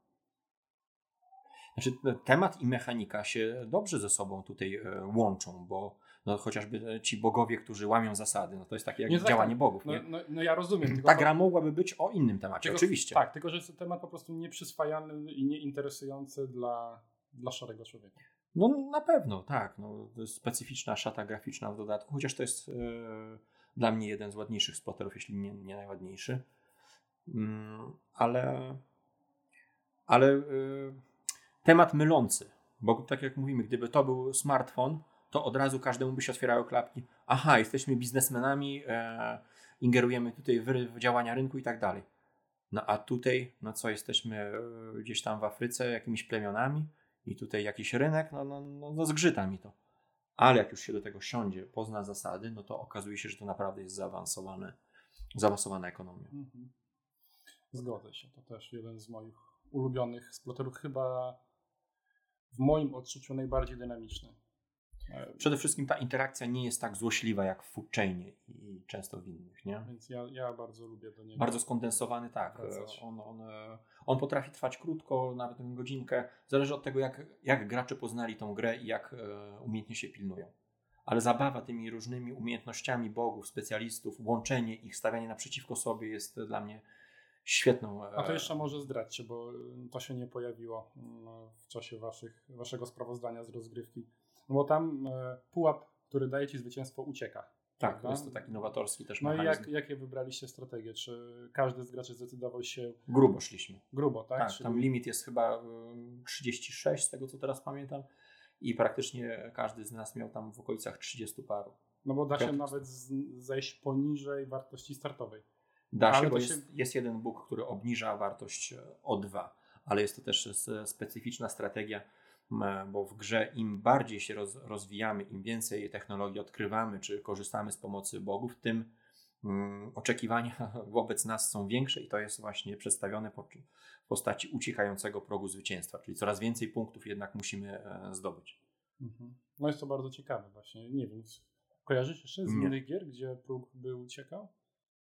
Znaczy, temat i mechanika się dobrze ze sobą tutaj e, łączą, bo no, chociażby ci bogowie, którzy łamią zasady, no to jest takie jak nie, tak, działanie tak, bogów. No, no, no, ja rozumiem. Ta gra mogłaby być o innym temacie, tylko, oczywiście. Tak, tylko że jest to temat po prostu nieprzyswajalny i nieinteresujący dla, dla szarego człowieka. No na pewno, tak. No, to specyficzna szata graficzna w dodatku, chociaż to jest yy, dla mnie jeden z ładniejszych spoterów, jeśli nie, nie najładniejszy. Yy, ale ale yy, temat mylący, bo tak jak mówimy, gdyby to był smartfon, to od razu każdemu by się otwierały klapki. Aha, jesteśmy biznesmenami, e, ingerujemy tutaj w, działania rynku i tak dalej. No a tutaj, no co, jesteśmy e, gdzieś tam w Afryce jakimiś plemionami i tutaj jakiś rynek, no, no, no, no zgrzyta mi to. Ale jak już się do tego siądzie, pozna zasady, no to okazuje się, że to naprawdę jest zaawansowane, zaawansowana ekonomia. Mhm. Zgodzę się. To też jeden z moich ulubionych sploterów, chyba w moim odczuciu najbardziej dynamiczny. E, Przede wszystkim ta interakcja nie jest tak złośliwa jak w Foodchainie i często w innych, nie? Więc ja, ja bardzo lubię do niego. Bardzo skondensowany, tak. On, on, e, on potrafi trwać krótko, nawet godzinkę. Zależy od tego, jak, jak gracze poznali tą grę i jak e, umiejętnie się pilnują. Ale zabawa tymi różnymi umiejętnościami bogów, specjalistów, łączenie ich, stawianie naprzeciwko sobie jest dla mnie świetną. e, A to jeszcze może zdradźcie, bo y, to się nie pojawiło mm, w czasie waszych, waszego sprawozdania z rozgrywki. No bo tam e, pułap, który daje ci zwycięstwo, ucieka. Tak, jest to taki nowatorski też No i mechanizm. jak, jakie wybraliście strategię? Czy każdy z graczy zdecydował się Grubo szliśmy. grubo, tak? Tak, Czyli- tam limit jest chyba y, 36, z tego co teraz pamiętam. I praktycznie każdy z nas miał tam w okolicach 30 paru. No bo da się nawet zejść poniżej wartości startowej. Da się, bo się- jest, jest jeden Bóg, który obniża wartość e, o 2, ale jest to też specyficzna strategia, bo w grze im bardziej się roz, rozwijamy, im więcej technologii odkrywamy, czy korzystamy z pomocy bogów, tym mm, oczekiwania <laughs> wobec nas są większe i to jest właśnie przedstawione po, w postaci uciekającego progu zwycięstwa, czyli coraz więcej punktów jednak musimy e, zdobyć. Mhm. No jest to bardzo ciekawe właśnie. Nie wiem, kojarzysz jeszcze z innych gier, gdzie próg by uciekał?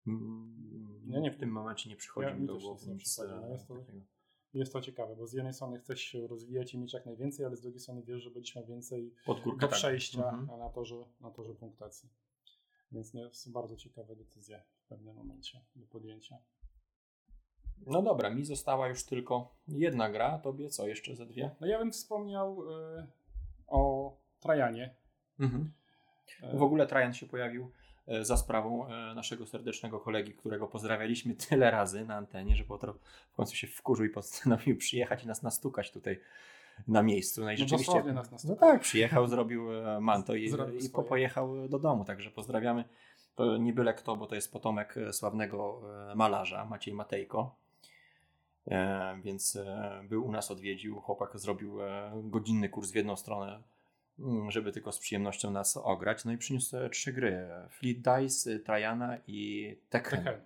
Mm, Ja nie w tym momencie nie przychodzi Ja- mi do głowy nic przychodzi, no e, jest to-. Jest to ciekawe, bo z jednej strony chcesz się rozwijać i mieć jak najwięcej, ale z drugiej strony wiesz, że będziesz miał więcej Pod górkę, do tak. przejścia Mhm. na, torze, na torze punktacji. Więc no, to bardzo ciekawe decyzje w pewnym momencie do podjęcia. No dobra, mi została już tylko jedna gra, a tobie co, jeszcze ze dwie? No ja bym wspomniał y, o Trajanie. Mhm. E, W ogóle Trajan się pojawił e, za sprawą e, naszego serdecznego kolegi, którego pozdrawialiśmy tyle razy na antenie, że potem w końcu się wkurzył i postanowił przyjechać i nas nastukać tutaj na miejscu. No i No rzeczywiście. dosłownie nas No tak, przyjechał, zrobił e, manto i, Zrobił i pojechał do domu, także pozdrawiamy. To nie byle kto, bo to jest potomek e, sławnego e, malarza Maciej Matejko. E, więc e, był u nas, odwiedził. Chłopak zrobił e, godzinny kurs w jedną stronę, żeby tylko z przyjemnością nas ograć. No i przyniósł trzy gry: Fleet Dice, Trajana i Tekken. Tekken.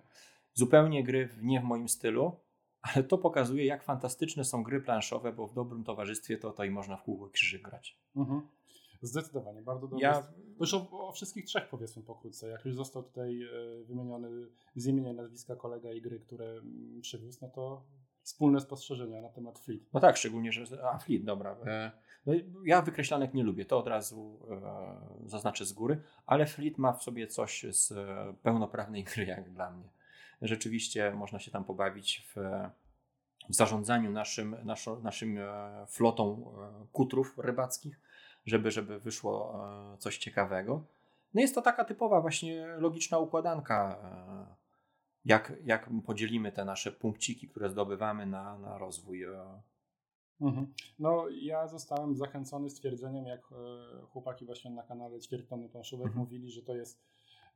Zupełnie gry w, nie w moim stylu, ale to pokazuje, jak fantastyczne są gry planszowe, bo w dobrym towarzystwie to, to i można w kółko krzyży grać. Mhm. Zdecydowanie, bardzo dobrze. Ja, Już o, o wszystkich trzech powiedzmy pokrótce. Jak już został tutaj e, wymieniony z imienia i nazwiska kolega i gry, które mm, przywiózł, no to wspólne spostrzeżenia na temat Fleet. no tak, szczególnie, że. A, Fleet, dobra. E, no, ja wykreślanek nie lubię, to od razu e, zaznaczę z góry, ale Fleet ma w sobie coś z e, pełnoprawnej gry, jak dla mnie. Rzeczywiście można się tam pobawić w, w zarządzaniu naszym, naszą, naszym e, flotą e, kutrów rybackich, żeby, żeby wyszło e, coś ciekawego. No jest to taka typowa właśnie logiczna układanka, e, jak, jak podzielimy te nasze punkciki, które zdobywamy na, na rozwój. e. Mhm. No ja zostałem zachęcony stwierdzeniem, jak e, chłopaki właśnie na kanale Ćwiertony Planszówek Mhm. mówili, że to jest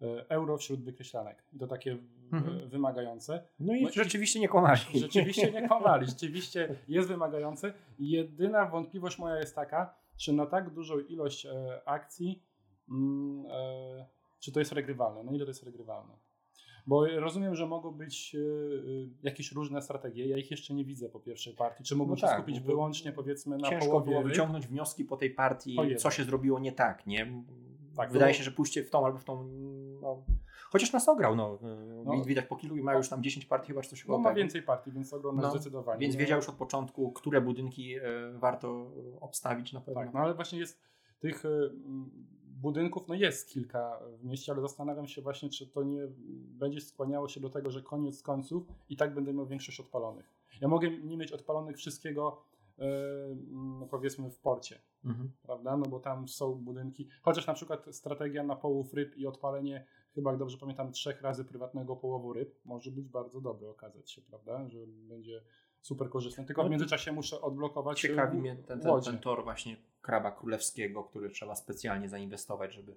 e, euro wśród wykreślanek. I to takie Mhm. wymagające. No i No i- rzeczywiście nie kłamali. Rzeczywiście nie kłamali, <laughs> rzeczywiście jest wymagający. Jedyna wątpliwość moja jest taka, czy na tak dużą ilość akcji, mm, czy to jest regrywalne? Na ile to jest regrywalne? Bo rozumiem, że mogą być e, e, jakieś różne strategie. Ja ich jeszcze nie widzę po pierwszej partii. Czy mogą No się tak, skupić wyłącznie powiedzmy na Ciężko połowie było ryb? wyciągnąć wnioski po tej partii, Ojej. co się zrobiło nie tak, nie? Tak, Wydaje było- się, że pójście w tą albo w tą. No, chociaż nas ograł, no. No. Widać po kilu i ma już tam 10 partii, chyba czy coś No koło ma tego. więcej partii, więc ogląda No, zdecydowanie. Więc No, wiedział już od początku, które budynki e, warto obstawić na pewno. Tak, no ale właśnie jest tych budynków, no jest kilka w mieście, ale zastanawiam się właśnie, czy to nie będzie skłaniało się do tego, że koniec końców i tak będę miał większość odpalonych. Ja mogę nie mieć odpalonych wszystkiego, y, mm, powiedzmy, w porcie, Mhm. prawda? No bo tam są budynki, chociaż na przykład strategia na połów ryb i odpalenie, chyba jak dobrze pamiętam, trzech razy prywatnego połowu ryb może być bardzo dobre, okazać się, prawda? Że będzie super korzystne. Tylko w międzyczasie muszę odblokować Ciekawi y, mnie ten, ten, ten tor właśnie kraba królewskiego, który trzeba specjalnie zainwestować, żeby.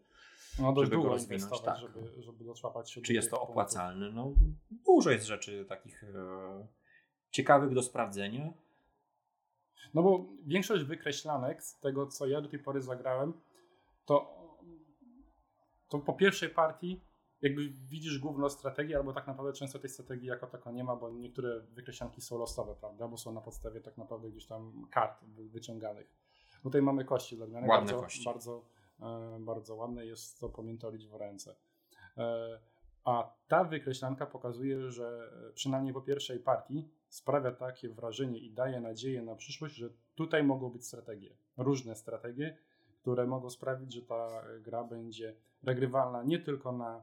No dość żeby go rozwinąć, tak. żeby, żeby doczłapać się Czy jest to opłacalne? No, dużo jest rzeczy takich e, ciekawych do sprawdzenia. No bo większość wykreślanek z tego, co ja do tej pory zagrałem, to, to po pierwszej partii jakby widzisz główną strategię, albo tak naprawdę często tej strategii jako tako nie ma, bo niektóre wykreślanki są losowe, prawda, bo są na podstawie tak naprawdę gdzieś tam kart wyciąganych. Tutaj mamy kości dla Ładne bardzo, kości. Bardzo, e, bardzo ładne jest to pamiętolić w ręce. E, a ta wykreślanka pokazuje, że e, przynajmniej po pierwszej partii sprawia takie wrażenie i daje nadzieję na przyszłość, że tutaj mogą być strategie, różne strategie, które mogą sprawić, że ta gra będzie regrywalna nie tylko na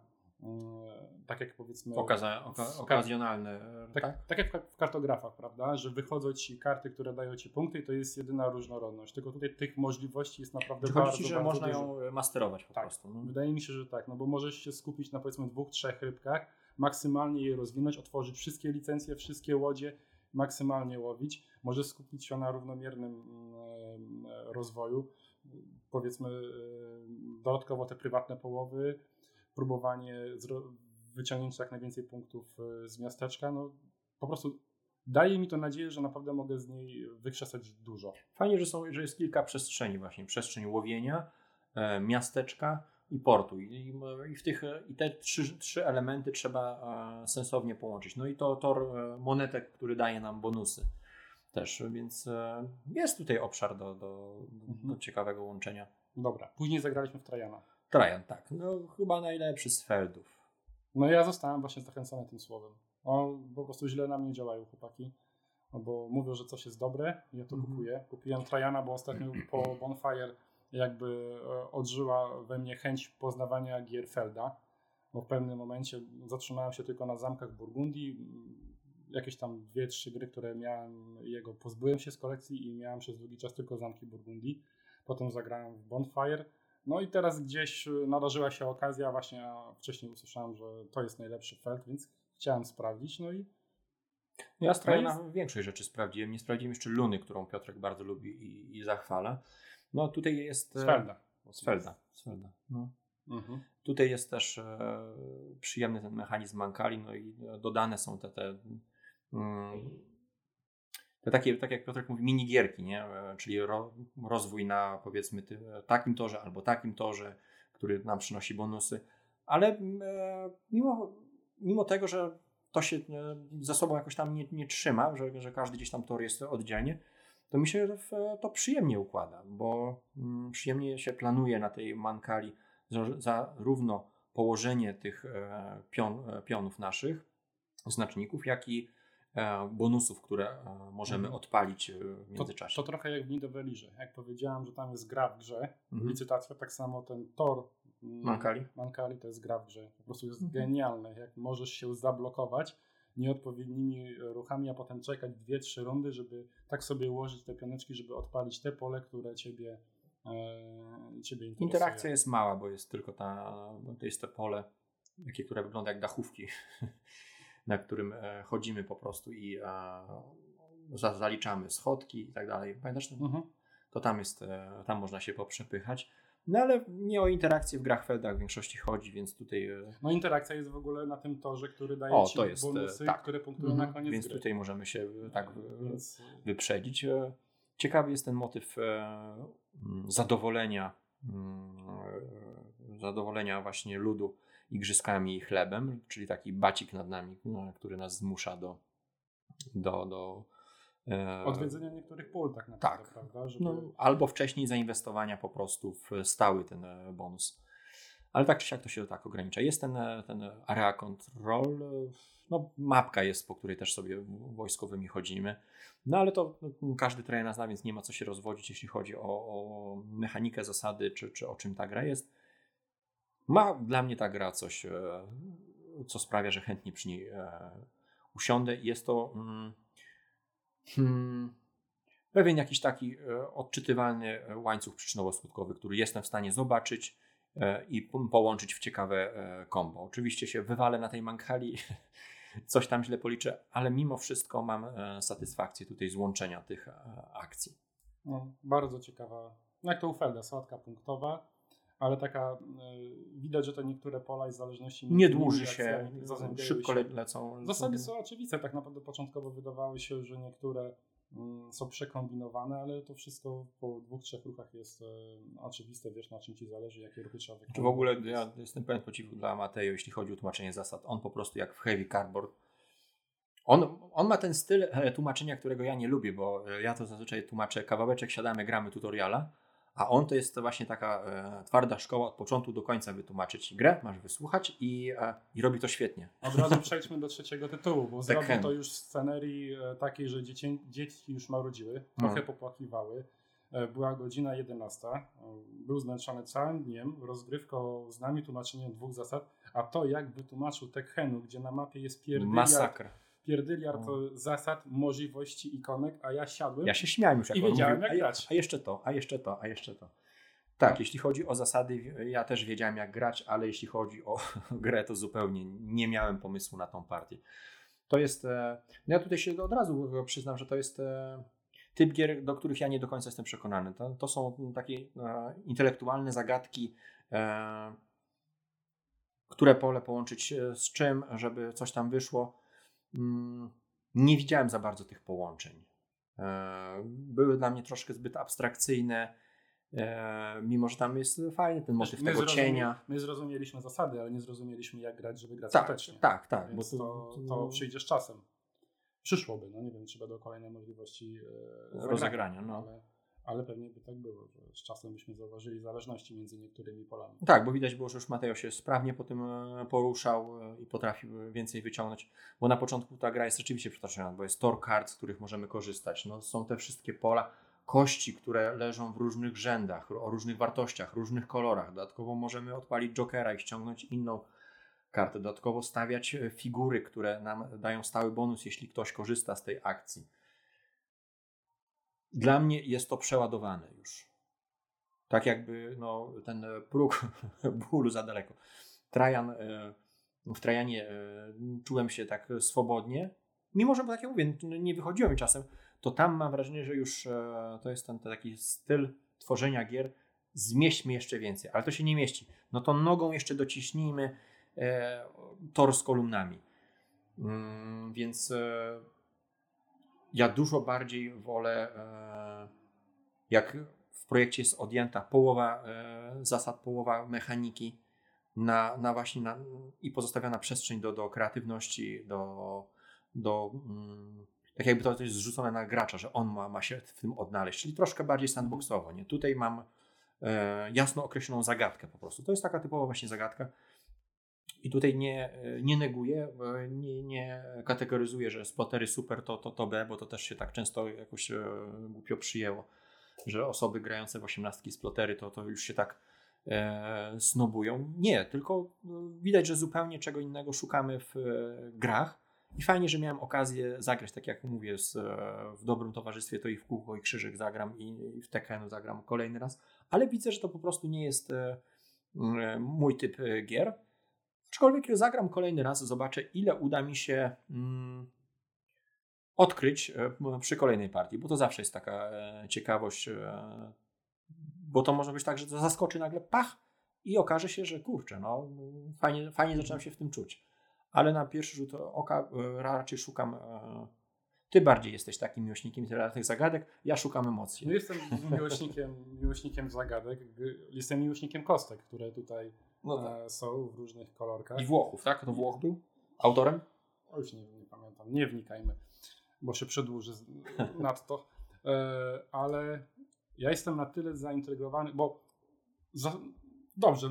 tak jak powiedzmy Okaza, oka, okazjonalne. tak, Tak? tak? jak w ka- w kartografach, prawda, że wychodzą ci karty, które dają ci punkty i to jest jedyna różnorodność. Tylko tutaj tych możliwości jest naprawdę Czy bardzo, ci, że bardzo można dużo. ją masterować po Tak. prostu. No. Wydaje mi się, że tak, no bo możesz się skupić na powiedzmy dwóch, trzech rybkach, maksymalnie je rozwinąć, otworzyć wszystkie licencje, wszystkie łodzie, maksymalnie łowić. Możesz skupić się na równomiernym mm, e, rozwoju, powiedzmy e, dodatkowo te prywatne połowy, próbowanie wyciągnięcia jak najwięcej punktów e, z miasteczka, no po prostu daje mi to nadzieję, że naprawdę mogę z niej wykrzesać dużo. Fajnie, że, są, że jest kilka przestrzeni właśnie. Przestrzeń łowienia, e, miasteczka i portu. I, i, i w tych, e, I te trzy, trzy elementy trzeba e, sensownie połączyć. No i to tor e, monetek, który daje nam bonusy też, więc e, jest tutaj obszar do, do, do, Mhm. do ciekawego łączenia. Dobra, później zagraliśmy w Trajana. Trajan, tak. No chyba najlepszy z Feldów. No ja zostałem właśnie zachęcony tym słowem. O, po prostu źle na mnie działają chłopaki. No bo mówią, że coś jest dobre, ja to Mhm. kupuję. Kupiłem Trajana, bo ostatnio <clears throat> po Bonfire jakby e, odżyła we mnie chęć poznawania gier Felda. Bo w pewnym momencie zatrzymałem się tylko na zamkach Burgundii. Mm, Jakieś tam dwie, trzy gry, które miałem jego, pozbyłem się z kolekcji i miałem przez długi czas tylko zamki Burgundii. Potem zagrałem w Bonfire. No i teraz gdzieś y, nadarzyła się okazja, właśnie wcześniej usłyszałem, że to jest najlepszy felt, więc chciałem sprawdzić, no i Ja z Trajana jest- większość rzeczy sprawdziłem. Nie sprawdziłem jeszcze Luny, którą Piotrek bardzo lubi i, i zachwala. No tutaj jest... e, z Felda. Z Felda. Z Felda. No. Mhm. Tutaj jest też e, przyjemny ten mechanizm Mankali, no i e, dodane są te, te, mm, te takie, tak jak Piotrek mówi, minigierki, nie? E, czyli ro, rozwój na powiedzmy ty, takim torze albo takim torze, który nam przynosi bonusy, ale e, mimo, mimo tego, że to się e, ze sobą jakoś tam nie, nie trzyma, że, że każdy gdzieś tam tor jest oddzielnie, to mi się to przyjemnie układa, bo mm, przyjemnie się planuje na tej Mankali za- zarówno położenie tych e, pion, e, pionów naszych, znaczników, jak i e, bonusów, które e, możemy Mhm. odpalić e, w To, międzyczasie. to trochę jak w Nidovelirze. Jak powiedziałem, że tam jest gra w grze, Mhm. licytacja, tak samo ten tor mm, Mankali? Mankali to jest gra w grze. Po prostu jest Mhm. genialne, jak możesz się zablokować nieodpowiednimi ruchami, a potem czekać dwie, trzy rundy, żeby tak sobie ułożyć te pioneczki, żeby odpalić te pole, które ciebie, e, ciebie interesuje. Interakcja jest mała, bo jest tylko ta, no to jest to pole, takie, które wygląda jak dachówki, <laughs> na którym e, chodzimy po prostu i e, za- zaliczamy schodki i tak dalej. Pamiętasz? to? Mhm. To tam jest, e, tam można się poprzepychać. No ale nie o interakcję w grach Feldach w większości chodzi, więc tutaj No interakcja jest w ogóle na tym torze, który daje O, ci to jest, bonusy, tak. które punktują mhm, na koniec więc gry. tutaj możemy się tak Więc, wyprzedzić. Ciekawy jest ten motyw zadowolenia, mm, zadowolenia właśnie ludu igrzyskami i chlebem, czyli taki bacik nad nami, no, który nas zmusza do, do, do e, odwiedzenia niektórych pól tak naprawdę, tak. prawda? Żeby... no, albo wcześniej zainwestowania po prostu w stały ten e, bonus. Ale tak czy siak to się tak ogranicza. Jest ten, e, ten area control, no mapka jest, po której też sobie wojskowymi chodzimy. No ale to no, każdy trener zna, więc nie ma co się rozwodzić, jeśli chodzi o, o mechanikę, zasady, czy, czy o czym ta gra jest. Ma dla mnie ta gra coś, e, co sprawia, że chętnie przy niej e, usiądę. Jest to mm, hmm, pewien jakiś taki e, odczytywalny e, łańcuch przyczynowo-skutkowy, który jestem w stanie zobaczyć i po- połączyć w ciekawe kombo. Oczywiście się wywalę na tej mankali, <laughs> coś tam źle policzę, ale mimo wszystko mam satysfakcję tutaj z łączenia tych akcji. No, bardzo ciekawa, jak to u Felda, sałatka punktowa, ale taka, y, widać, że te niektóre pola i zależności Nie między dłuży się, zazębiają szybko się. le- lecą. Zasady są oczywiste, tak naprawdę początkowo wydawały się, że niektóre mm, są przekombinowane, ale to wszystko po dwóch, trzech ruchach jest e, oczywiste, wiesz na czym ci zależy, jakie ruchy trzeba wykonać. Czy w ogóle ja jestem pełen podziwu dla Matejo, jeśli chodzi o tłumaczenie zasad. On po prostu jak w Heavy Cardboard. On, on ma ten styl e, tłumaczenia, którego ja nie lubię, bo e, ja to zazwyczaj tłumaczę kawałeczek, siadamy, gramy tutoriala, a on to jest właśnie taka e, twarda szkoła od początku do końca wytłumaczyć grę, masz wysłuchać i, e, i robi to świetnie. Od razu przejdźmy do trzeciego tytułu, bo zrobił Tekken. to już w scenerii e, takiej, że dzieci, dzieci już marudziły, trochę popłakiwały. E, Była godzina 11, e, był zmęczony całym dniem, rozgrywką z nami, tłumaczeniem dwóch zasad, a to jak wytłumaczył Tekkenu, gdzie na mapie jest pierdyliard, Masakra. Pierdyliard to zasad, możliwości, ikonek, a ja siadłem Ja się śmiałem już jak I wiedziałem, mówił, jak grać. a jeszcze to, a jeszcze to, a jeszcze to. Tak, jeśli chodzi o zasady, ja też wiedziałem jak grać, ale jeśli chodzi o <laughs> grę, to zupełnie nie miałem pomysłu na tą partię. To jest, e, no ja tutaj się od razu przyznam, że to jest e, typ gier, do których ja nie do końca jestem przekonany. To, to są takie e, intelektualne zagadki, e, które pole połączyć z czym, żeby coś tam wyszło. Mm, Nie widziałem za bardzo tych połączeń. E, Były dla mnie troszkę zbyt abstrakcyjne, e, mimo że tam jest fajny ten motyw tego zrozumie- cienia. My zrozumieliśmy zasady, ale nie zrozumieliśmy jak grać, żeby grać Tak, skutecznie. tak, tak. Bo Więc to, to, to przyjdzie z czasem. Przyszłoby, no nie wiem, czy będą kolejne możliwości e, rozegrania. No. ale, ale pewnie by tak było, że z czasem byśmy zauważyli zależności między niektórymi polami. Tak, bo widać było, że już Mateo się sprawnie po tym e, poruszał e, i potrafił więcej wyciągnąć, bo na początku ta gra jest rzeczywiście przytoczona, bo jest tor kart, z których możemy korzystać. No, są te wszystkie pola, kości, które leżą w różnych rzędach, o różnych wartościach, różnych kolorach. Dodatkowo możemy odpalić jokera i ściągnąć inną kartę. Dodatkowo stawiać e, figury, które nam dają stały bonus, jeśli ktoś korzysta z tej akcji. Dla mnie jest to przeładowane już. Tak jakby no, ten e, próg <laughs> bólu za daleko. Trajan, e, w Trajanie e, czułem się tak swobodnie, mimo że, tak jak mówię, nie wychodziło mi czasem, to tam mam wrażenie, że już to jest ten taki styl tworzenia gier, zmieśćmy jeszcze więcej, ale to się nie mieści. No to nogą jeszcze dociśnijmy tor z kolumnami. Mm, więc ja dużo bardziej wolę, e, jak w projekcie jest odjęta połowa e, zasad, połowa mechaniki na, na właśnie na, i pozostawiona przestrzeń do, do kreatywności, do, do mm, tak jakby to jest zrzucone na gracza, że on ma, ma się w tym odnaleźć, czyli troszkę bardziej sandboxowo. Nie? Tutaj mam e, jasno określoną zagadkę po prostu. To jest taka typowa właśnie zagadka. I tutaj nie, nie neguję, nie, nie kategoryzuję, że splotery super to, to, to B, bo to też się tak często jakoś e, głupio przyjęło, że osoby grające w osiemnastki splotery to, to już się tak e, snobują. Nie, tylko e, widać, że zupełnie czego innego szukamy w e, grach. I fajnie, że miałem okazję zagrać, tak jak mówię, z, e, w dobrym towarzystwie, to i w kółko, i krzyżyk zagram, i, i w Tekkenu zagram kolejny raz, ale widzę, że to po prostu nie jest e, mój typ gier. Aczkolwiek jak zagram kolejny raz, zobaczę, ile uda mi się mm, odkryć e, przy kolejnej partii, bo to zawsze jest taka e, ciekawość, e, bo to może być tak, że to zaskoczy nagle pach i okaże się, że kurczę, no fajnie, fajnie zaczynam się w tym czuć. Ale na pierwszy rzut oka raczej szukam. Ty bardziej jesteś takim miłośnikiem tych zagadek, ja szukam emocji. No jestem miłośnikiem, miłośnikiem zagadek, jestem miłośnikiem kostek, które tutaj No tak. e, są w różnych kolorkach. I Włochów, tak? To Włoch był autorem? O, już nie, nie pamiętam, nie wnikajmy, bo się przedłuży <laughs> nadto. E, ale ja jestem na tyle zaintrygowany, bo za, dobrze,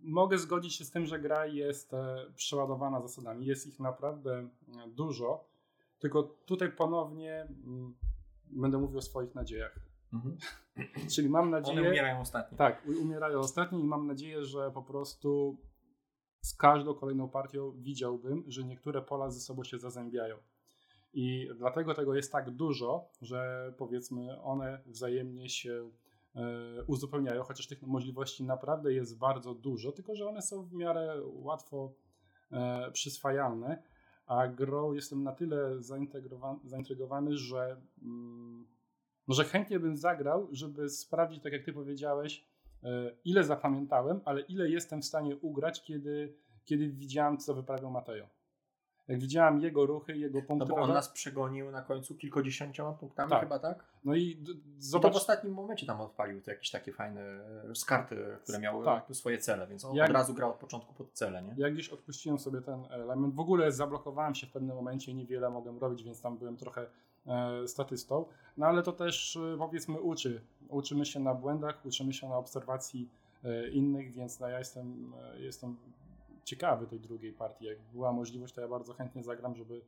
mogę zgodzić się z tym, że gra jest e, przeładowana zasadami. Jest ich naprawdę dużo, tylko tutaj ponownie będę mówił o swoich nadziejach. <clears throat> Czyli mam nadzieję. One umierają ostatnio. Tak, umierają ostatni i mam nadzieję, że po prostu z każdą kolejną partią widziałbym, że niektóre pola ze sobą się zazębiają. I dlatego tego jest tak dużo, że powiedzmy one wzajemnie się e, uzupełniają, chociaż tych możliwości naprawdę jest bardzo dużo, tylko że one są w miarę łatwo e, przyswajalne. A grą jestem na tyle zaintrygowany, że mm, może chętnie bym zagrał, żeby sprawdzić, tak jak ty powiedziałeś, e, ile zapamiętałem, ale ile jestem w stanie ugrać, kiedy, kiedy widziałem, co wyprawiał Mateo. Jak widziałem jego ruchy, jego No punkty. bo on nas przegonił na końcu kilkudziesięcioma punktami Tak. chyba, tak? No i Zobacz. to w ostatnim momencie tam odpalił te jakieś takie fajne e, skarty, które miały Tak. swoje cele, więc on Jak- od razu grał od początku pod cele, nie? ja gdzieś odpuściłem sobie ten element. W ogóle zablokowałem się w pewnym momencie i niewiele mogłem robić, więc tam byłem trochę e, statystą. No ale to też e, powiedzmy uczy. Uczymy się na błędach, uczymy się na obserwacji e, innych, więc no, ja jestem, e, jestem ciekawy tej drugiej partii. Jak była możliwość, to ja bardzo chętnie zagram, żeby,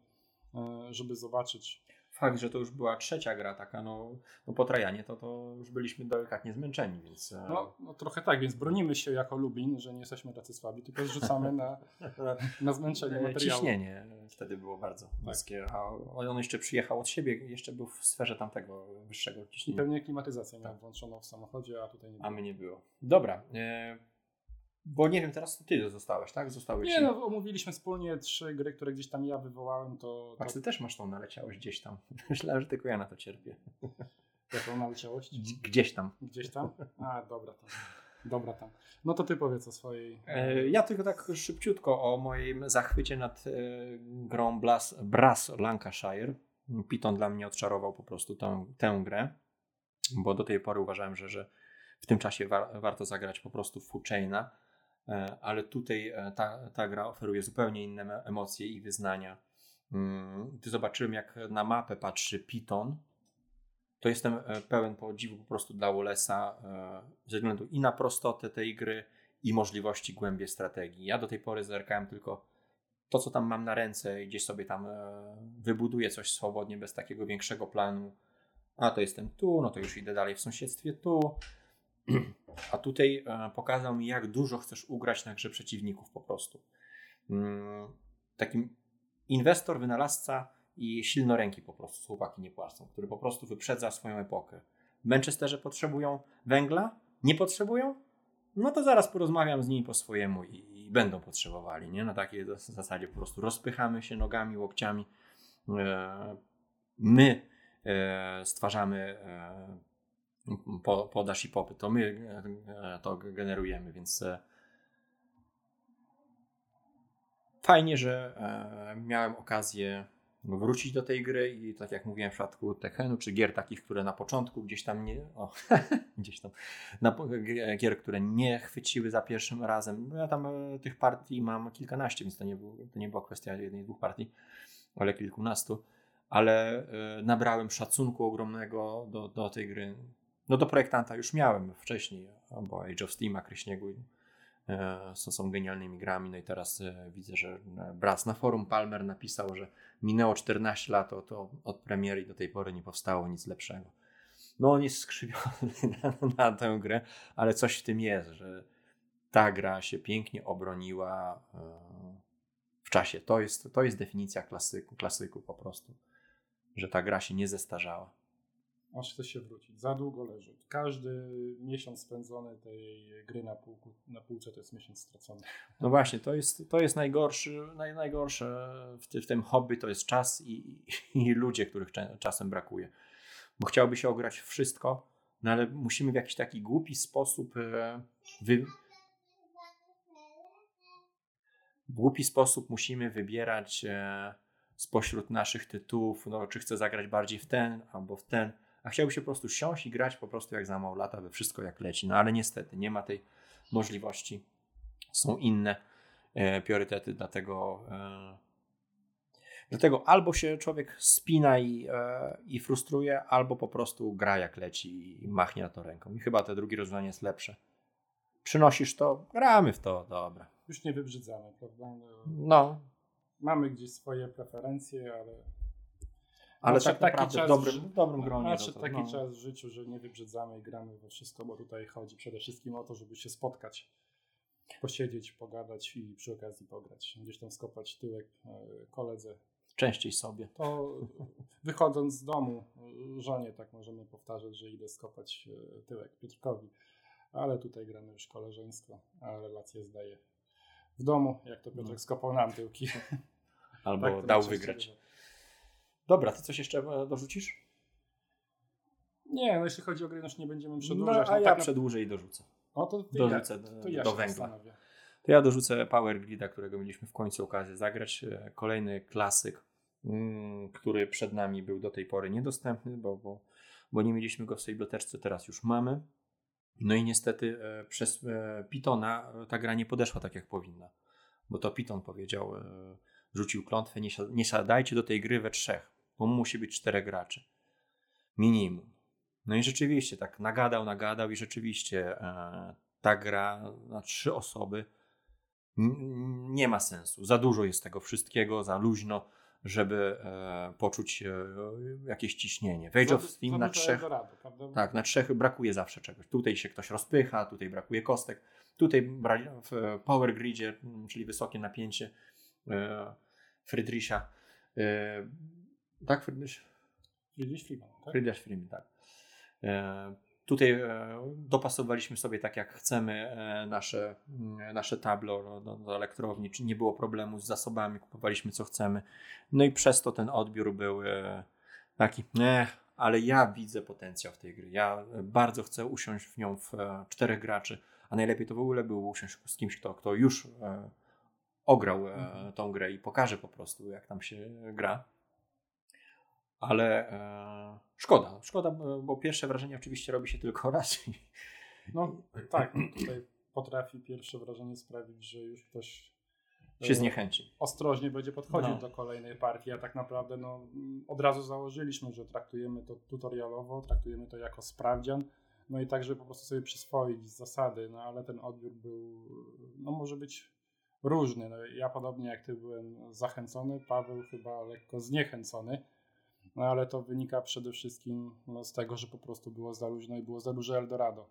e, żeby zobaczyć. Fakt, że to już była trzecia gra taka, no, no po Trajanie to, to już byliśmy delikatnie zmęczeni, więc e, No, no trochę tak, więc bronimy się jako Lubin, że nie jesteśmy tacy słabi, tylko zrzucamy na, <laughs> na zmęczenie e, materiału. ciśnienie wtedy było bardzo niskie, a on jeszcze przyjechał od siebie, jeszcze był w sferze tamtego wyższego I ciśnienia. pewnie klimatyzację miałem włączoną w samochodzie, a tutaj nie A było. my nie było. Dobra, e, bo nie wiem, teraz ty zostałeś, tak? Zostały Nie no, omówiliśmy wspólnie trzy gry, które gdzieś tam ja wywołałem, to, A ty też masz tą naleciałość gdzieś tam. <laughs> Myślałem, że tylko ja na to cierpię. <laughs> jaką naleciałość? Gdzieś- tam. Gdzieś tam? A, dobra tam. Dobra tam. No to ty powiedz o swojej... E, Ja tylko tak szybciutko o moim zachwycie nad e, grą Brass, Brass Lancashire. Piton dla mnie odczarował po prostu tę, tę grę, bo do tej pory uważałem, że, że w tym czasie wa- warto zagrać po prostu w Food Chaina, e, ale tutaj e, ta, ta gra oferuje zupełnie inne emocje i wyznania. Mm, Gdy zobaczyłem, jak na mapę patrzy Piton, to jestem e, pełen podziwu po prostu dla Wallace'a e, ze względu i na prostotę tej gry, i możliwości głębie strategii. Ja do tej pory zerkałem tylko to, co tam mam na ręce gdzieś sobie tam e, wybuduję coś swobodnie, bez takiego większego planu. A to jestem tu, no to już idę dalej w sąsiedztwie tu. A tutaj e, pokazał mi, jak dużo chcesz ugrać na grze przeciwników po prostu. Mm, Takim inwestor, wynalazca i silnoręki po prostu, chłopaki nie płacą, który po prostu wyprzedza swoją epokę. W Manchesterze potrzebują węgla? Nie potrzebują? No to zaraz porozmawiam z nimi po swojemu i, i będą potrzebowali, nie? Na takiej zas- zasadzie po prostu rozpychamy się nogami, łokciami. E, my e, stwarzamy po, podaż i popyt, to my e, to generujemy, więc e, fajnie, że e, miałem okazję wrócić do tej gry i tak jak mówiłem w przypadku Tekkenu, czy gier takich, które na początku gdzieś tam nie, o, <laughs> gdzieś tam, na, gier, które nie chwyciły za pierwszym razem. No Ja tam e, tych partii mam kilkanaście, więc to nie, był, to nie była kwestia jednej, dwóch partii, ale kilkunastu. Ale e, nabrałem szacunku ogromnego do, do tej gry. No do projektanta już miałem wcześniej, bo Age of Steam, Kryśniegu e, są, są genialnymi grami. No i teraz e, widzę, że e, Brass na forum Palmer napisał, że minęło 14 lat od, od, premiery i do tej pory nie powstało nic lepszego. No on jest skrzywiony <laughs> na, na tę grę, ale coś w tym jest, że ta gra się pięknie obroniła w czasie. To jest, to jest definicja klasyku, klasyku po prostu, że ta gra się nie zestarzała. Aż chce się wrócić. Za długo leży. Każdy miesiąc spędzony tej gry na, na półce to jest miesiąc stracony. No właśnie, to jest, to jest najgorszy, naj, najgorsze w, ty, w tym hobby, to jest czas i, i ludzie, których czasem brakuje. Bo chciałoby się ograć wszystko, no ale musimy w jakiś taki głupi sposób e, wy... w głupi sposób musimy wybierać e, spośród naszych tytułów, no, czy chcę zagrać bardziej w ten albo w ten, a chciałby się po prostu siąść i grać po prostu jak za mało lata we wszystko jak leci. No ale niestety nie ma tej możliwości. Są inne e, priorytety, dlatego e, dlatego albo się człowiek spina i, e, i frustruje, albo po prostu gra jak leci i machnie na to ręką. I chyba to drugie rozwiązanie jest lepsze. Przynosisz to, gramy w to, dobra. Już nie wybrzydzamy, prawda? No, No, mamy gdzieś swoje preferencje, ale ale Nadszedł tak taki naprawdę w dobrym, w dobrym gronie. Nadszedł to- taki no. czas w życiu, że nie wybrzydzamy i gramy we wszystko, bo tutaj chodzi przede wszystkim o to, żeby się spotkać, posiedzieć, pogadać i przy okazji pograć. Gdzieś tam skopać tyłek e, koledze. Częściej sobie. To wychodząc z domu, e, żonie tak możemy powtarzać, że idę skopać e, tyłek Piotrkowi. Ale tutaj gramy już koleżeństwo, a relacje zdaje w domu, jak to Piotrek No. skopał nam tyłki. Albo Tak dał wygrać. Dobra, ty coś jeszcze e, dorzucisz? Nie, no jeśli chodzi o grę, już nie będziemy No, przedłużać. a no, ja tak na- przedłużę i dorzucę. No to dorzucę ja, do, to ja do węgla. zastanowię. To ja dorzucę Power Grida, którego mieliśmy w końcu okazję zagrać. E, kolejny klasyk, mm, który przed nami był do tej pory niedostępny, bo, bo, bo nie mieliśmy go w swojej biblioteczce, teraz już mamy. No i niestety e, przez Pitona ta gra nie podeszła tak jak powinna, bo to Piton powiedział, rzucił klątwę, nie, nie siadajcie do tej gry we trzech, bo musi być czterech graczy. Minimum. No i rzeczywiście tak nagadał, nagadał i rzeczywiście ta gra na trzy osoby nie ma sensu. Za dużo jest tego wszystkiego, za luźno, żeby e, poczuć e, jakieś ciśnienie. W Age of Steam na trzech. tak, na trzech brakuje zawsze czegoś. Tutaj się ktoś rozpycha, tutaj brakuje kostek. Tutaj w Power Gridzie, czyli wysokie napięcie e, Friedricha. E, tak, Friedrich? Friedrich Freeman. Tak? Friedrich Freeman, tak. E, Tutaj e, dopasowaliśmy sobie tak jak chcemy e, nasze, mm, nasze tablo do, do elektrowni, czy nie było problemu z zasobami, kupowaliśmy co chcemy. No i przez to ten odbiór był e, taki, ale ja widzę potencjał w tej gry. Ja bardzo chcę usiąść w nią w czterech graczy, a najlepiej to w ogóle było usiąść z kimś, kto, kto już ograł mhm. tą grę i pokaże po prostu, jak tam się gra ale e, szkoda, szkoda, bo pierwsze wrażenie oczywiście robi się tylko <laughs> raz. No tak, tutaj potrafi pierwsze wrażenie sprawić, że już ktoś e, się zniechęci. Ostrożnie będzie podchodził no. do kolejnej partii, a tak naprawdę no, od razu założyliśmy, że traktujemy to tutorialowo, traktujemy to jako sprawdzian, no i tak, żeby po prostu sobie przyswoić zasady, no ale ten odbiór był, no może być różny. No, ja podobnie jak ty byłem zachęcony, Paweł chyba lekko zniechęcony. No ale to wynika przede wszystkim no, z tego, że po prostu było za luźno i było za duże Eldorado.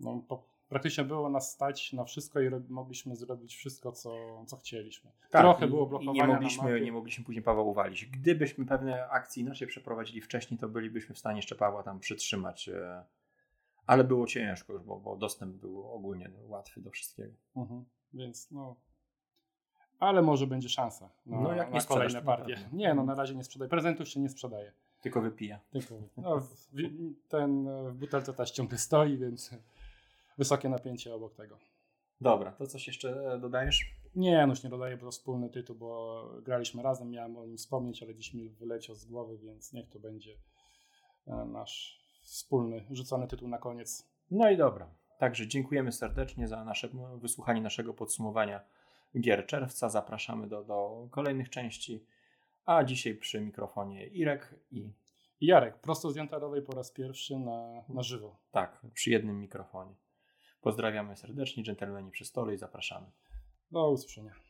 No, po, praktycznie było nas stać na wszystko i mogliśmy zrobić wszystko, co, co chcieliśmy. Tak, Trochę było blokowania nie mogliśmy, nie mogliśmy później Pawła uwalić. Gdybyśmy pewne akcje inaczej przeprowadzili wcześniej, to bylibyśmy w stanie jeszcze Pawła tam przytrzymać. E, ale było ciężko już, bo, bo dostęp był ogólnie łatwy do wszystkiego. Mhm. Więc no, ale może będzie szansa na, no, jak na kolejne partie. Nie, no na razie nie sprzedaje. Prezentów się nie sprzedaje. Tylko wypija. Tylko no, w, ten w butelce też ciągle stoi, więc wysokie napięcie obok tego. Dobra, to coś jeszcze e, dodajesz? Nie, no już nie dodaję, bo to wspólny tytuł, bo graliśmy razem, miałem o nim wspomnieć, ale dziś mi wyleciał z głowy, więc niech to będzie e, nasz wspólny, rzucony tytuł na koniec. No i dobra. Także dziękujemy serdecznie za nasze wysłuchanie naszego podsumowania gier czerwca. Zapraszamy do, do kolejnych części. A dzisiaj przy mikrofonie Irek i Jarek, prosto z Jantarowej po raz pierwszy na, na żywo. Tak, przy jednym mikrofonie. Pozdrawiamy serdecznie, dżentelmeni przy stole i zapraszamy. Do usłyszenia.